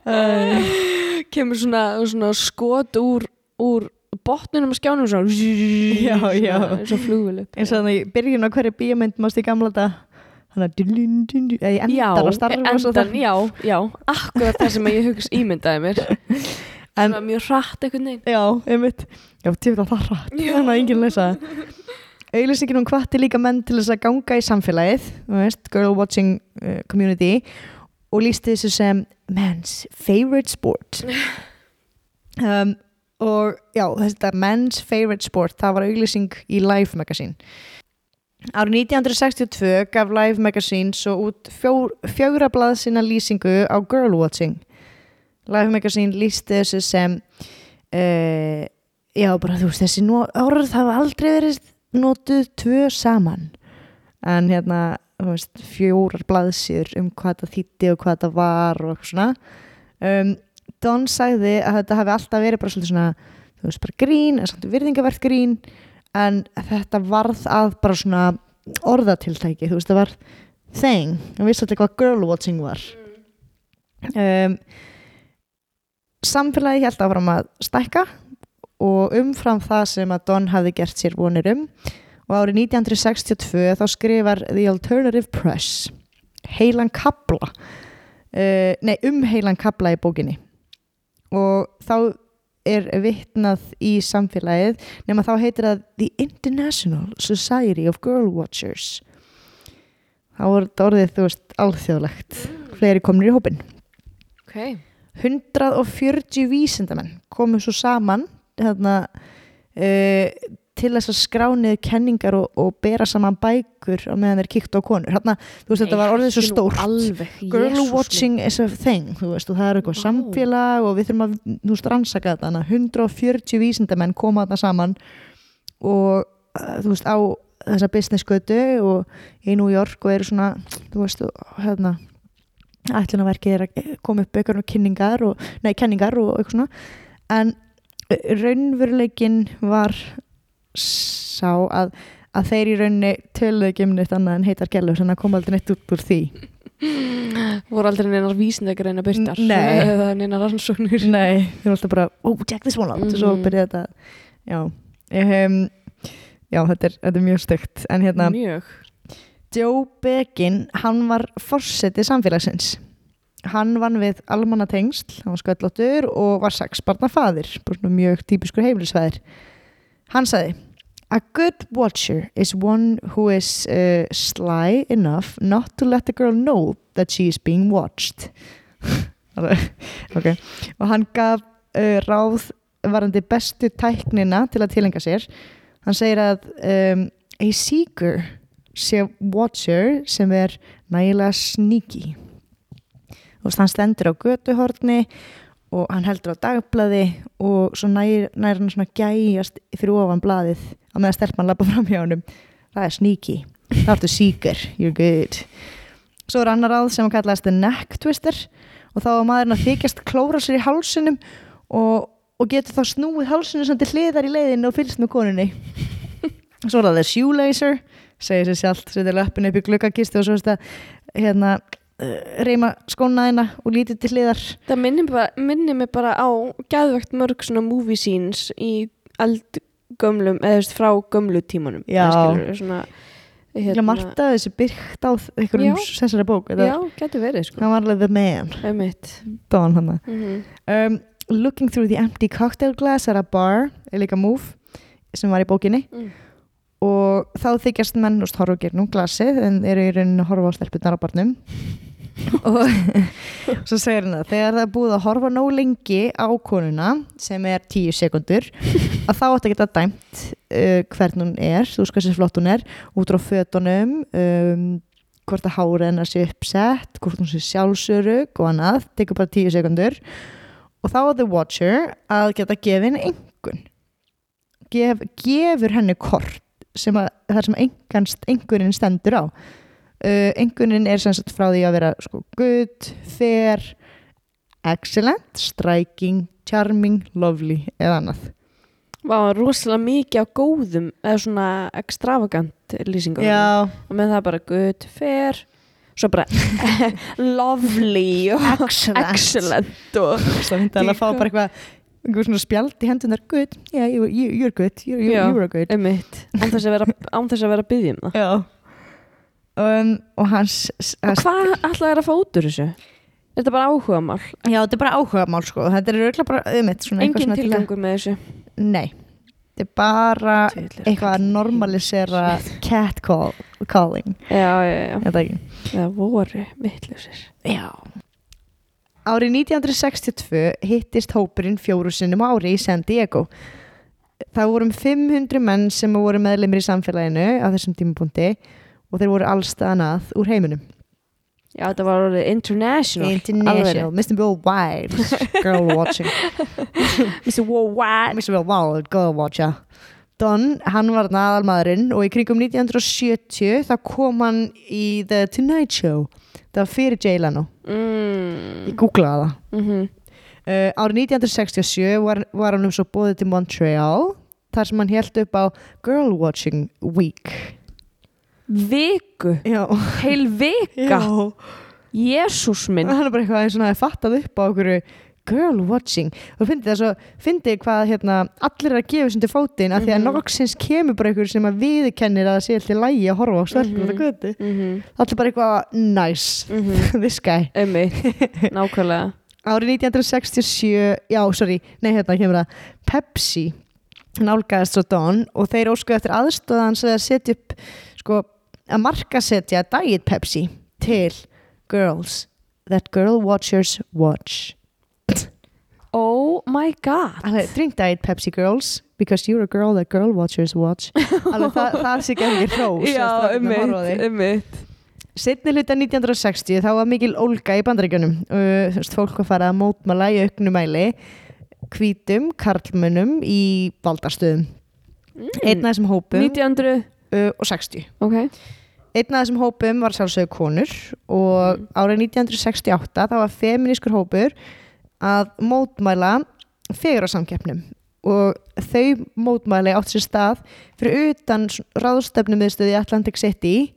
[SPEAKER 1] Uh,
[SPEAKER 3] kemur svona, svona skot úr, úr botnunum og skjánum svona
[SPEAKER 1] Já, já.
[SPEAKER 3] eins og flugvilu
[SPEAKER 1] eins og þannig byrjun á hverju bíómynd mást í gamla þetta þannig að
[SPEAKER 3] já,
[SPEAKER 1] endar á starf og svo
[SPEAKER 3] endan,
[SPEAKER 1] það.
[SPEAKER 3] já, já, akkurat það sem ég hugsa ímyndaði mér.
[SPEAKER 1] En-
[SPEAKER 3] en mjög hratt einhvern veginn.
[SPEAKER 1] Já, einmitt. Já, tjóða það rætt, þannig að enginn lesa auðlýsingin hún hvatti líka menn til þess að ganga í samfélagið veist, girl watching uh, community og lísti þessu sem men's favorite sport. Um, og já, þetta men's favorite sport það var auðlýsing í Life Magazine. Árið 1962 gaf Life Magazine svo út fjór, fjögra blað sinna lýsingu á girl watching. Life Magazine lísti þessu sem uh, já bara þú veist þessi orð hafa aldrei verið notuð tvö saman. En hérna þú veist, fjórar blaðsýður um hvað það þýtti og hvað það var og svona. Um, Don sagði að þetta hafi alltaf verið bara svolítið svona þú veist bara grín, en samt virðingavert grín en þetta varð að bara svona orðatiltæki þú veist það var thing. Hann vissi alltaf hvað girl watching var. Um, samfélagi held áfram að stækka og umfram það sem að Don hafði gert sér vonir um og árið 1962 þá skrifar The Alternative Press heilan kabla uh, nei um heilan kabla í bókinni og þá er vitnað í samfélagið nema þá heitir það The International Society of Girl Watchers. Þá er þetta orðið þú veist alþjóðlegt. Fleiri komnir í hópin
[SPEAKER 3] ok,
[SPEAKER 1] 140 vísindamenn komu svo saman hérna, uh, til þess að skrá niður kenningar og, og bera saman bækur á meðan þeir kíktu á konur. Hérna, þú veist, þetta var orðið svo stórt.
[SPEAKER 3] alveg,
[SPEAKER 1] girl watching is a thing þú veist, og það er eitthvað
[SPEAKER 3] Vá.
[SPEAKER 1] samfélag og við þurfum að þú veist, rannsaka þetta. Þannig að 140 vísindamenn koma þarna saman og uh, þú veist, á þessa business götu og í New York og eru svona þú veist, hérna ætlunarverkið er að koma upp eitthvað kynningar og, nei, kenningar og eitthvað svona. En uh, raunveruleikin var sá að, að þeir í rauninni töluðu ekki um neitt annað en heitar gælur þannig að koma aldrei neitt út úr því.
[SPEAKER 3] Voru aldrei neinar vísindagreina byrtar
[SPEAKER 1] Nei.
[SPEAKER 3] eða neinar rannsóknir?
[SPEAKER 1] Nei, við erum alltaf bara, oh, check this one out og svo
[SPEAKER 3] Mhm.
[SPEAKER 1] byrjaði þetta. Já, um, já þetta, er, þetta er mjög stygt en hérna,
[SPEAKER 3] mjög.
[SPEAKER 1] Joe Begin hann var forseti samfélagsins. Hann vann við almannatengsl, hann var sköllóttur og var sex barna faðir, bara svona mjög típiskur heimilisfæðir hann sagði A good watcher is one who is uh, sly enough not to let the girl know that she is being watched. Alveg, ok. Og hann gaf uh, ráð varandi bestu tæknina til að tilenga sér. Hann segir að um, a seeker sé watcher sem er nægilega veist hann stendur á götuhorni og hann heldur á dagblaði og svo nær, nær hann svona gæjast fyrir ofan blaðið á meðan stelpan lappa fram hjá honum. Það er sneaky, það ertu seeker. You're good. Svo er annar ráð sem hann kallaðist the neck twister og þá var maðurinn að þykjast klóra sér í hálsunum og, og getur þá snúið hálsunum sem til hliðar í leiðinu og fylgst með konunni. Svo er það the shoelacer segir sér sjálft, setur löppin upp í gluggakistu og svo veist að hérna, reyma skóna þeina og lítið til hliðar.
[SPEAKER 3] Það minnir, bara, mig bara á gæðvegt mörg svona movie scenes í eldgömlum eða frá gömlu tímanum.
[SPEAKER 1] Já.
[SPEAKER 3] eða skilurðu, svona,
[SPEAKER 1] hérna, Marta þessi byrkt á einhverjum
[SPEAKER 3] Já.
[SPEAKER 1] þessari bók
[SPEAKER 3] já, getur verið sko.
[SPEAKER 1] Hann var alveg the man. Hann
[SPEAKER 3] Mhm.
[SPEAKER 1] um, Looking through the empty cocktail glass at a bar er líka move sem var í bókinni.
[SPEAKER 3] Mm.
[SPEAKER 1] og þá þykjast menn nú glasið en eru í rauninni að horfa á stelpunar á barnum og svo segir hann að þegar það er búið að horfa nóg lengi á konuna sem er tíu sekundur að þá ætti að geta dæmt uh, hvern hún er, þú veist hversu flott hún er út frá fötunum um, hvort að hára hennar sé uppsett hvort hún sé sjálfsörug og annað tekur bara tíu sekundur og þá er The Watcher að geta gefin engun Gef, gefur henni kort sem að, þar sem engunin stendur á uh, engunin er sem sagt frá því að vera sko, good, fair excellent, striking charming, lovely eða annað.
[SPEAKER 3] Var rosalega mikið á góðum eða svona extravagant lýsingum
[SPEAKER 1] Já,
[SPEAKER 3] og með það bara good, fair svo bara lovely og
[SPEAKER 1] excellent.
[SPEAKER 3] excellent og
[SPEAKER 1] Það myndi alveg að fá bara eitthvað einhver svona spjald í hendunar good, yeah, you, you, you're good. You're, you're, you're good.
[SPEAKER 3] einmitt, án þess að vera, án þess að vera að byggja um það.
[SPEAKER 1] Já um, og hans,
[SPEAKER 3] og hvað ætlaði að fá út úr þessu? Er þetta bara áhugamál?
[SPEAKER 1] Já, þetta er bara áhuga mál sko. Þetta er auðvitað bara svona eitthvað
[SPEAKER 3] Engin tilgangur með þessu.
[SPEAKER 1] Nei, þetta er bara
[SPEAKER 3] er
[SPEAKER 1] eitthvað að normalisera catcall calling,
[SPEAKER 3] Já, já, já,
[SPEAKER 1] þetta ekki?
[SPEAKER 3] Það voru mittlusir
[SPEAKER 1] Já. Árið 1962 hittist hópurinn fjóru sinnum ári í San Diego. Það voru um 500 menn sem voru meðlemir í samfélaginu á þessum tímapunkti og þeir voru allstaðan að úr heiminum.
[SPEAKER 3] Já, þetta var orðið international
[SPEAKER 1] International, Mr. Wild, girl watching.
[SPEAKER 3] Mr. Worldwide
[SPEAKER 1] Mr. Wild, girl watcher. Don, hann var aðalmaðurinn og í kringum 1970 þá kom hann í The Tonight Show. Það var fyrir Jay Leno.
[SPEAKER 3] mm.
[SPEAKER 1] Ég googlaði það.
[SPEAKER 3] mm
[SPEAKER 1] Uh, árið 1967 var, var hann um svo bóðið til Montreal þar sem hann held upp á Girl Watching Week
[SPEAKER 3] Viku,
[SPEAKER 1] Já,
[SPEAKER 3] heil vika. Jésús minn.
[SPEAKER 1] Hann er bara eitthvað og hann hefði fattað upp á okkur Girl Watching. Og fyndi það svo, fyndi hvað hérna, allir er að gefa sem til fótinn af því að
[SPEAKER 3] Mhm.
[SPEAKER 1] nokksins kemur bara einhver sem að viðkennir að það sé alltaf lægi að horfa á
[SPEAKER 3] Mhm.
[SPEAKER 1] og götu.
[SPEAKER 3] Mm -hmm.
[SPEAKER 1] allir bara eitthvað nice. This guy.
[SPEAKER 3] Nákvæmlega.
[SPEAKER 1] Árið 1967 já, sorry, nei hérna kemur það. Pepsi nálgæðist svo Don og þeir óskuðu eftir aðstöðans að setja upp sko, að markasetja Diet Pepsi til girls. That girl watchers watch.
[SPEAKER 3] Oh my god.
[SPEAKER 1] Alveg, drink Diet Pepsi girls because you're a girl that girl watchers watch. Alveg það, það sé ekki ekki hrós að
[SPEAKER 3] Já,
[SPEAKER 1] þig.
[SPEAKER 3] einmitt.
[SPEAKER 1] Setni hluta 1960 þá var mikil ólga í bandaríkjunum. Uh, fólk var farið að mótmæla í auknumæli hvítum karlmönnum í valdarstöðum einn af þessum hópum.
[SPEAKER 3] 1900,
[SPEAKER 1] uh, og 60
[SPEAKER 3] ok
[SPEAKER 1] einn af þessum hópum var sjálfsögur konur og
[SPEAKER 3] Mm.
[SPEAKER 1] árið 1968 þá var feminískur hópur að mótmæla fegurarsamkeppnum og þau mótmæli átt sér stað fyrir utan ráðstefnum viðstöði Atlantic City.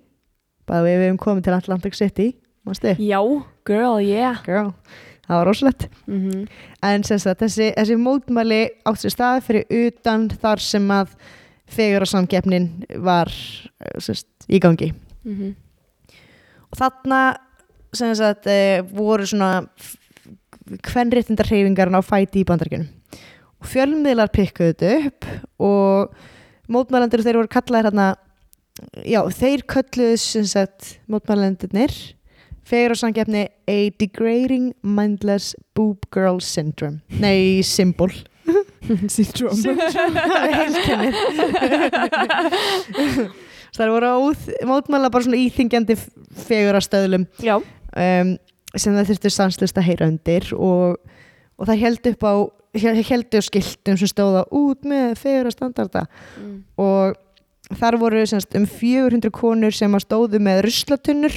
[SPEAKER 1] Bæði við hefum komið til Atlantic City mástu?
[SPEAKER 3] Já, girl, yeah.
[SPEAKER 1] Girl, það var rosalegt.
[SPEAKER 3] Mm
[SPEAKER 1] en sem sagt, þessi, þessi mótmæli átt sér stað fyrir utan þar sem að fegurarsamkeppnin var eh, sagt, í gangi
[SPEAKER 3] -hmm.
[SPEAKER 1] og þarna sem sagt e, voru svona hvernréttindar hreyfingarinn á fæti í bandaríkjunum. Og fjölmiðlar pikkuðu þetta upp og mótmælendur þeir voru kallaðir hérna já, þeir kölluðu sem sagt mótmælendurnir fegur og sangefni a degrading mindless boob girl syndrome. Nei, symbol.
[SPEAKER 3] Syndrome.
[SPEAKER 1] Heilkennið það voru á úð- mótmæla bara svona íþingjandi fegur stöðlum
[SPEAKER 3] Já,
[SPEAKER 1] um, sem það þurftu stanslust að heyra undir og, og það held upp á heldu skiltum sem stóða út með fegur standarda
[SPEAKER 3] mm.
[SPEAKER 1] og þar voru semst, um 400 konur sem stóðu með ruslatunnur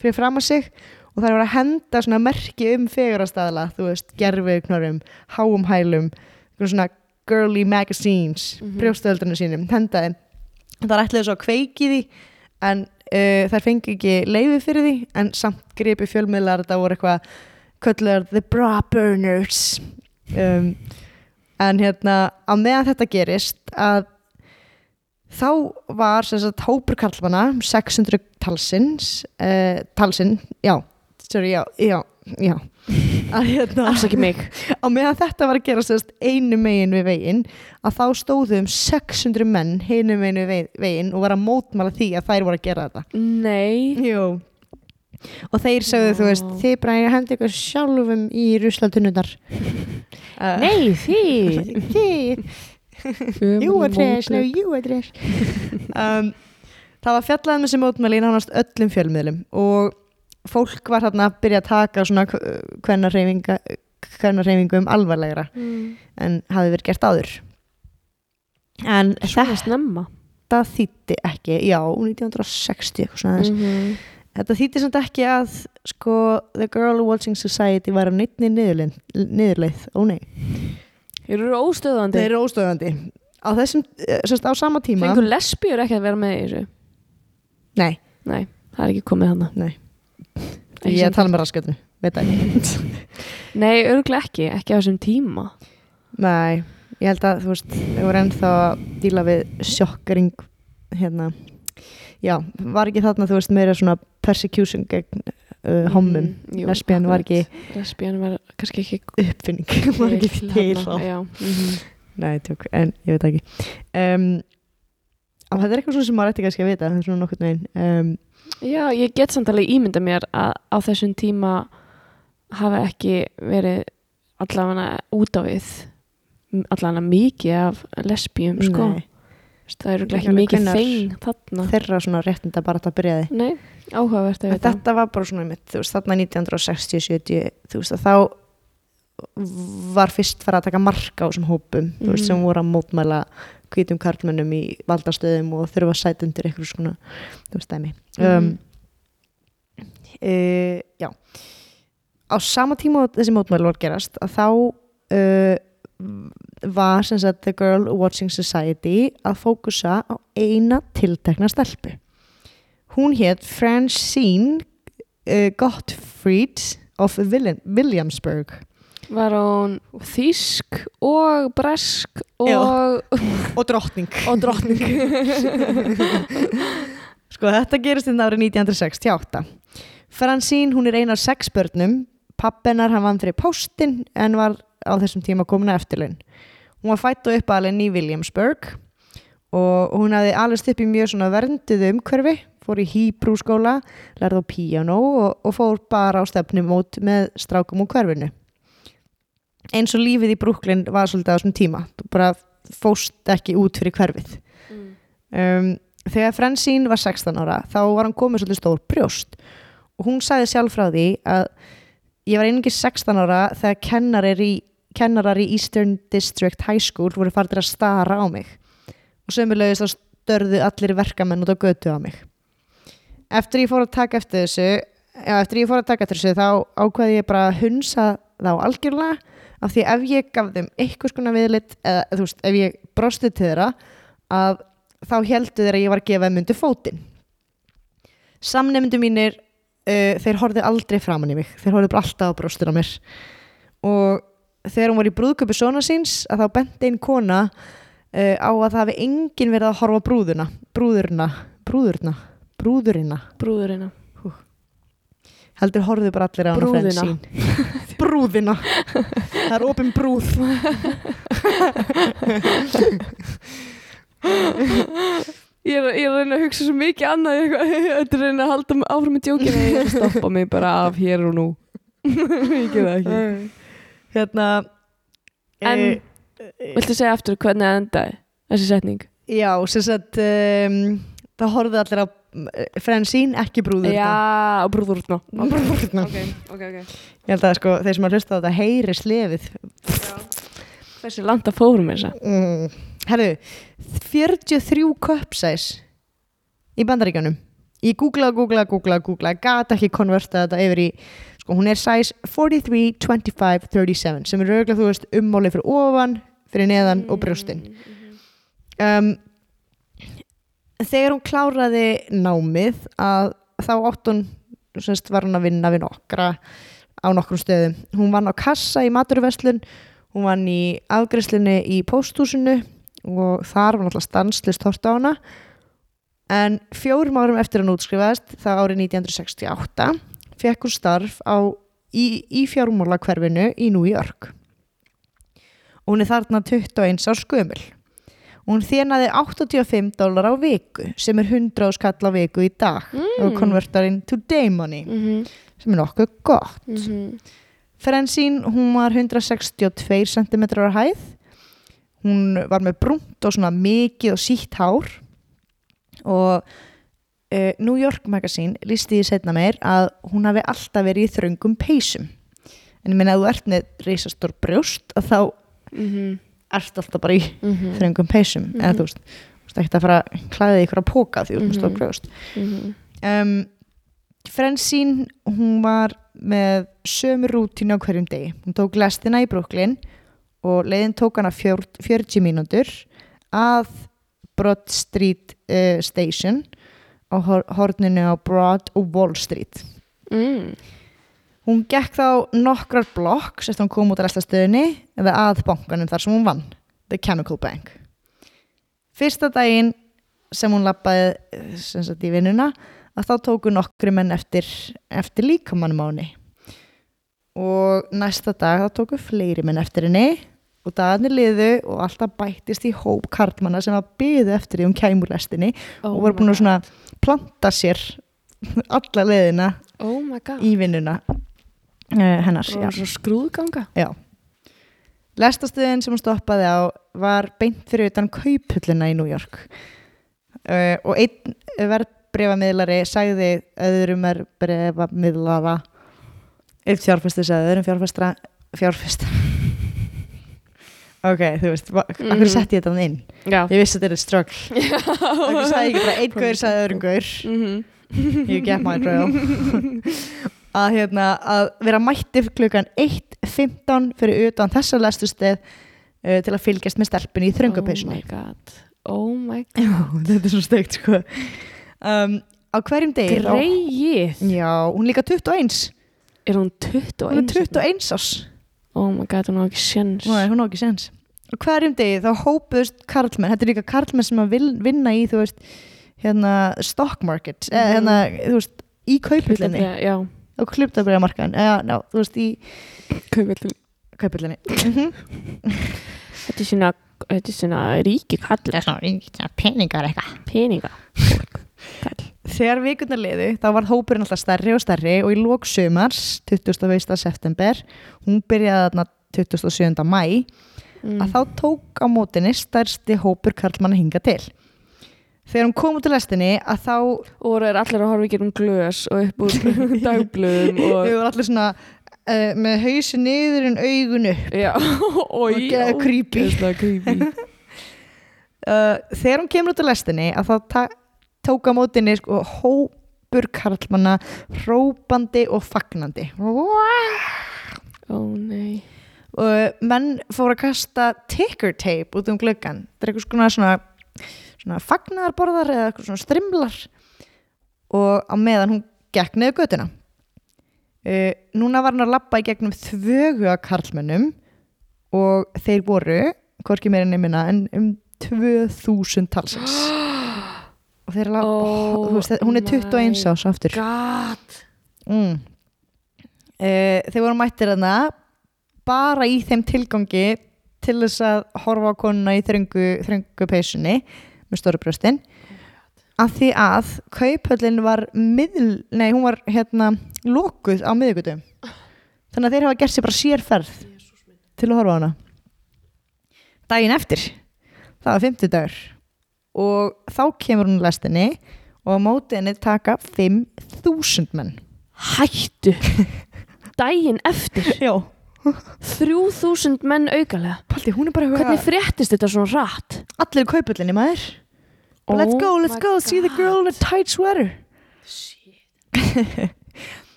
[SPEAKER 1] fyrir fram að sig og þar voru að henda svona merki um fegurastæðla, þú veist, gerfugnorum háum hælum, einhverjum svona girly magazines, mm. -hmm. brjóstöldunum sínum hendaði, það er ætlaði svo að kveiki því en uh, þær fengi ekki leiði fyrir því en samt gripi fjölmiðlar þetta voru eitthvað kölluðar the bra burners. Um, en hérna á meðan þetta gerist að þá var sagt hópur karlmanna 600 talsins uh, talsinn, já sorry, já, já, já að hérna á meðan þetta var að gera sérst einu megin við veginn að þá stóðu um 600 menn hinu megin við veginn og var að mótmæla því að þær voru að gera þetta.
[SPEAKER 3] Nei.
[SPEAKER 1] Jú. og þeir sögðu, þú veist, þið ég hendi ykkur sjálfum í ruslatunnunar uh,
[SPEAKER 3] Nei, þið.
[SPEAKER 1] Þið. Jú trés, no, jú trés um, Það var fjallað um þessi mótmæli í nánast öllum fjölmiðlum og fólk var þarna að byrja að taka svona hvenna reyfingum alvarlegra
[SPEAKER 3] mm.
[SPEAKER 1] en hafi verið gert áður. En
[SPEAKER 3] Svona snemma.
[SPEAKER 1] þetta þýtti ekki já, 1960 eitthvað svona mm.
[SPEAKER 3] -hmm.
[SPEAKER 1] þetta þýtti samt ekki að sko, The Girl Watching Society var á nýttni niðurleið, ó nei,
[SPEAKER 3] Þeir eru óstöðandi
[SPEAKER 1] þeir eru óstöðandi á þessum, eh, sérst á sama tíma
[SPEAKER 3] Fengur lesbíur ekki að vera með í þessu?
[SPEAKER 1] Nei,
[SPEAKER 3] Nei, það er ekki komið hana
[SPEAKER 1] nei ég er að tala með raskatinu, veit það ekki.
[SPEAKER 3] Nei, örglega ekki, ekki á þessum tíma.
[SPEAKER 1] Nei, ég held að þú veist þau voru ennþá að díla við sjokkering hérna. Já, var ekki þarna þú veist meira svona persecution gegn uh, hommum.
[SPEAKER 3] Mm,
[SPEAKER 1] lesbían var ekki.
[SPEAKER 3] Lesbían var kannski ekki
[SPEAKER 1] uppfinning var ekki til þá.
[SPEAKER 3] Já, mhm.
[SPEAKER 1] Nei, tjók, en ég veit ekki. Um, þetta er eitthvað svona sem maður ætti kannski að vita það er svona nokkurn veginn. Um,
[SPEAKER 3] já, ég get samt alveg ímynda mér að á þessum tíma hafi ekki verið allavega út á við allavega mikið af lesbíum sko.
[SPEAKER 1] nei,
[SPEAKER 3] það eru
[SPEAKER 1] Ekki
[SPEAKER 3] mikið þeng þarna.
[SPEAKER 1] Þeirra svona réttinda bara að byrjaði
[SPEAKER 3] Nei, áhugavert að vita.
[SPEAKER 1] þetta var bara svona mitt, þú veist, þarna 1960-70 þú veist að þá var fyrst fara að taka marka á þessum hópum, þú veist, sem
[SPEAKER 3] Mhm.
[SPEAKER 1] voru að mótmæla hvítum karlmönnum í valdastöðum og þurfa að sæta undir eitthvað svona þú veist, um,
[SPEAKER 3] Mhm.
[SPEAKER 1] uh, já. Á sama tíma þessi mótmæli var gerast að þá uh, var sem sagt The Girl Watching Society að fókusa á eina tiltekna stelpu. Hún hétt Francine uh, Gottfried of William, Williamsburg
[SPEAKER 3] Var hún þýsk og bresk og,
[SPEAKER 1] og drottning
[SPEAKER 3] og drottning
[SPEAKER 1] Sko þetta gerist inn árið 1968. Fransín, hún er ein af sex börnum. Pappennar hann vann fyrir póstinn en var á þessum tíma komin að eftirlaun. Hún var fætt og uppalinn í Williamsburg og hún hafði alveg í mjög svona vernduðu umhverfi, fór í Hebrew skóla, lærði á piano og, og fór bara á stefnumót með strákum úr hverfinu. Eins og lífið í Brooklyn var svolítið á þessum tíma. Bara fóst ekki út fyrir hverfið. Um, þegar Fransín var 16 ára þá var hann komið svolítið stór brjóst. Og hún sagði sjálf frá því að ég var einnig 16 ára þegar kennarar í, kennarar í Eastern District High School voru fartir að stara á mig. Og sömulegis þá störðu allir verkamenn út á götu á mig. Eftir ég fór að taka eftir þessu já, eftir ég fór að taka eftir þessu þá ákvaði ég bara að hunsa þá algjörlega af því ef ég gaf þeim eitthvað skona viðlit eða þú veist, ef ég brosti til þeirra að þá heldu þeir að ég var að gefa þeim undir fótinn. Samnefndu mínir uh, þeir horfðu aldrei framan í mig. Þeir horfðu bara alltaf á brostur á mér. Og þegar hún var í brúðköpi svona síns að þá benti einn kona uh, á að það hafi enginn verið að horfa brúðuna brúðurna, brúðurna brúðurina,
[SPEAKER 3] Brúðurina.
[SPEAKER 1] Heldur horfðu bara allir á hana
[SPEAKER 3] Brúðina.
[SPEAKER 1] Francine. brúðina. Það er opin brúð.
[SPEAKER 3] Ég er, ég er að reyna að hugsa svo mikið annað eitthvað. Þetta er að reyna að halda áfram í djókinu Ég er að stoppa mig bara af hér og nú. Ég get það ekki.
[SPEAKER 1] Hérna
[SPEAKER 3] En-
[SPEAKER 1] eh,
[SPEAKER 3] Viltu segja aftur hvernig það endaði Þessi setning?
[SPEAKER 1] Já, sem sagt um, það horfðu allir á Fransín, ekki brúður
[SPEAKER 3] Já, brúðurna
[SPEAKER 1] Brúðurna
[SPEAKER 3] Ok, ok, ok.
[SPEAKER 1] Ég held að sko, þeir sem að hlusta á þetta heyri slefið.
[SPEAKER 3] Hversu landa fórum þess að
[SPEAKER 1] mm. Herðu, 43 cupsize í bandaríkjanum Ég googlaði, googlaði, googlaði, googlaði gata ekki konverta þetta yfir í sko, hún er size 43, 25, 37 sem er auðvitað, þú veist, ummáli fyrir ofan fyrir neðan og brjóstin. Um, þegar hún kláraði námið að þá átt hún semst, var hún að vinna við nokkra á nokkrum stöðum. Hún vann á kassa í maturverslun hún vann í afgreiðslunni í pósthúsinu og þar var náttúrulega stanslist hort á hana. En fjórum árum eftir hún útskrifaðist það árið 1968 fekk hún starf á, í, í fjármála hverfinu í York. Og hún er þarna 21 árs gömul og hún þjenaði 85 dólar á viku sem er 100 skall á viku í dag.
[SPEAKER 3] Mm.
[SPEAKER 1] og konvertar inn to day money
[SPEAKER 3] Mhm,
[SPEAKER 1] sem er nokkuð gott.
[SPEAKER 3] Mhm.
[SPEAKER 1] Francine, hún var 162 cm á hæð. Hún var með brúnt og svona mikið og sítt hár. Og uh, New York Magazine lísti því setna meir að hún hafi alltaf verið í þröngum peysum. En ég meina að þú ert með reisastór brjóst að þá
[SPEAKER 3] Mhm,
[SPEAKER 1] ert alltaf bara í
[SPEAKER 3] mhm,
[SPEAKER 1] þröngum peysum
[SPEAKER 3] Mhm.
[SPEAKER 1] eða þú veist, þú veist ekki að fara að klæða ykkur að póka því þú stór
[SPEAKER 3] Mhm.
[SPEAKER 1] brjóst
[SPEAKER 3] mhm.
[SPEAKER 1] um, Francine hún var með sömu rútínu á hverjum degi hún tók lestina í Brooklyn og leiðin tók hana fjör, 40 mínútur að Broad Street uh, Station á hor- horninu á Broad og Wall Street
[SPEAKER 3] Mm.
[SPEAKER 1] Hún gekk þá nokkrar blokk sem hún kom út að restastöðinni eða að bankanum þar sem hún vann The Chemical Bank. Fyrsta daginn sem hún lappaði sem sagt í vinnuna að þá tóku nokkri menn eftir, eftir líkamannum á henni. Og næsta dag þá tóku fleiri menn eftir henni og dagarnir liðu og alltaf bættist í hóp karlmanna sem var byðu eftir því um kæmurlestinni
[SPEAKER 3] Oh
[SPEAKER 1] og voru búin að planta sér alla leiðina
[SPEAKER 3] God. Oh
[SPEAKER 1] í vinnuna hennar
[SPEAKER 3] var svo skrúðganga.
[SPEAKER 1] Lestastöðin sem hún stoppaði á var beint fyrir utan kauphullina í New York. Uh, og einn verðbrefamiðlari sagði öðrum verðbrefamiðlara einn fjárfæsti sagði öðrum fjárfæstra fjárfæstra ok, þú veist, mm.
[SPEAKER 3] Mhm.
[SPEAKER 1] akkur setti ég þetta inn?
[SPEAKER 3] Já.
[SPEAKER 1] Ég vissi að þetta er ströggl akkur sagði ég ekki bara einn gaur sagði öðrum gaur.
[SPEAKER 3] Mhm.
[SPEAKER 1] you get my drill að, hérna, að vera mætti klukkan 1.15 fyrir utan þessa lestusteð uh, til að fylgjast með stelpunni í
[SPEAKER 3] Oh
[SPEAKER 1] þröngupeysunni
[SPEAKER 3] my god. Oh my god.
[SPEAKER 1] Já, þetta er svo steikt sko. Um, á hverjum degi
[SPEAKER 3] Greið
[SPEAKER 1] já, hún líka 21
[SPEAKER 3] Er hún 21?
[SPEAKER 1] hún er 21 ás
[SPEAKER 3] Oh my god, hún á ekki
[SPEAKER 1] Nei, hún á ekki sens og hverjum degi þá hópuðust karlmenn þetta er líka karlmenn sem að vinna í þú veist, hérna stock market eða
[SPEAKER 3] Mhm.
[SPEAKER 1] hérna, þú veist, í kaupullinni Og klubtabriða markaðin eða, ná, þú veist, í
[SPEAKER 3] kaupöldin
[SPEAKER 1] kaupullinni
[SPEAKER 3] Þetta er svona, þetta er svona ríki kall
[SPEAKER 1] það er svona peningar eitthvað
[SPEAKER 3] Peninga Fólk Kall
[SPEAKER 1] Þegar vikurnar liðu, þá var hópurinn alltaf stærri og stærri og í lók sumars, 21. september, hún byrjaði þarna 27. mæ,
[SPEAKER 3] mm.
[SPEAKER 1] að þá tók á mótinni stærsti hópur karlmanna hinga til. Þegar hún kom út til lestinni, að þá,
[SPEAKER 3] Og voru þeir allir að horfa ekki um glös og upp úr dagblöðum og
[SPEAKER 1] við vorum allir svona uh, með hausin niður en augun upp.
[SPEAKER 3] Já,
[SPEAKER 1] Og geða creepy.
[SPEAKER 3] Creepy
[SPEAKER 1] Uh, þegar hún kemur út til lestinni, að þá ta- tók á mótinni sko, hópur karlmanna hrópandi og fagnandi.
[SPEAKER 3] Ó nei
[SPEAKER 1] og menn fóru að kasta ticker tape út um gluggan þetta er eitthvað svona, svona, fagnaðarborðar eða eitthvað svona strimlar. Og á meðan hún gekk niður götuna. Uh, núna var hann að lappa í gegnum þvögu að karlmennum og þeir voru hvorki meira nefnina en um 2000 talsins. Og þeir lappa
[SPEAKER 3] Oh
[SPEAKER 1] veist, hún er 21
[SPEAKER 3] my
[SPEAKER 1] ás aftur. Mm. uh, þeir voru mættir þarna bara í þeim tilgangi til þess að horfa á konuna í þröngu, þröngu peysunni með stóru brjóstin. Af því að kauphöllin var miðl, nei hún var hérna lokuð á miðugutum þannig að þeir hafa gert sér bara sérferð til að horfa á hana. Daginn eftir það var 50 dagur og þá kemur hún lestinni og á móti henni taka 5.000 menn.
[SPEAKER 3] Hættu. Dæin eftir?
[SPEAKER 1] Já.
[SPEAKER 3] 3000 menn aukalega?
[SPEAKER 1] Paldi, er
[SPEAKER 3] Hvernig fréttist þetta svona rætt?
[SPEAKER 1] allir kaupullinni maður
[SPEAKER 3] Oh
[SPEAKER 1] let's go, let's go, see the girl in a tight sweater.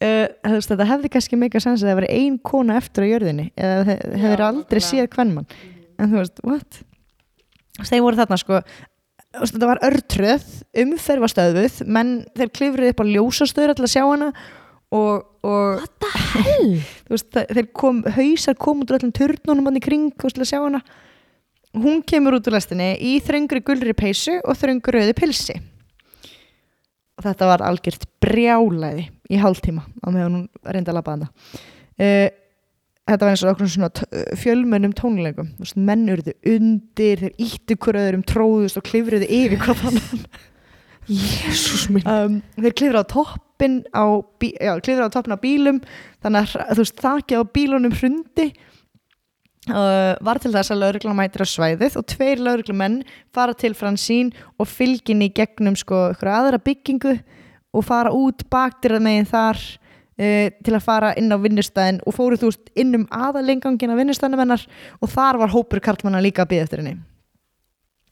[SPEAKER 1] Uh, þú veist, þetta hefði kannski meika sens að það veri ein kona eftir á jörðinni eða það hefur aldrei séð hvernmann en þú veist, what? Þeir voru þarna sko. Þetta var örtröð, umferð var stöðuð menn þeir klifruð upp á ljósastöður til að sjá hana og, og
[SPEAKER 3] What the hell?
[SPEAKER 1] veist, þeir kom, hausar kom út úr öllum turnunum hann í kring til að sjá hana hún kemur út úr lestinni í þröngri gulri peysu og þröngri rauði pilsi. Og þetta var algjört brjálæði í hálftíma á meðan hún reyndi að labba hana uh, þetta var eins og okkur svona fjölmennum tónleikum. Menn eruðu undir, þeir íttu hver öðrum tróðust og klifruðu yfir hvað þannig
[SPEAKER 3] Jésús minn.
[SPEAKER 1] Um, þeir klifra á toppin á, klifra á toppin á bílum þannig að þú veist, þakki á bílunum hrundi uh, var til þess að lauruglan mætir á svæðið og tveir lauruglumenn fara til Fransín og fylgin í gegnum sko ykkur aðra byggingu og fara út baktirað megin þar uh, til að fara inn á vinnustæðin og fóru þú inn um aðalengangin á vinnustæðinum hennar og þar var hópur karlmanna líka að byggja eftir henni.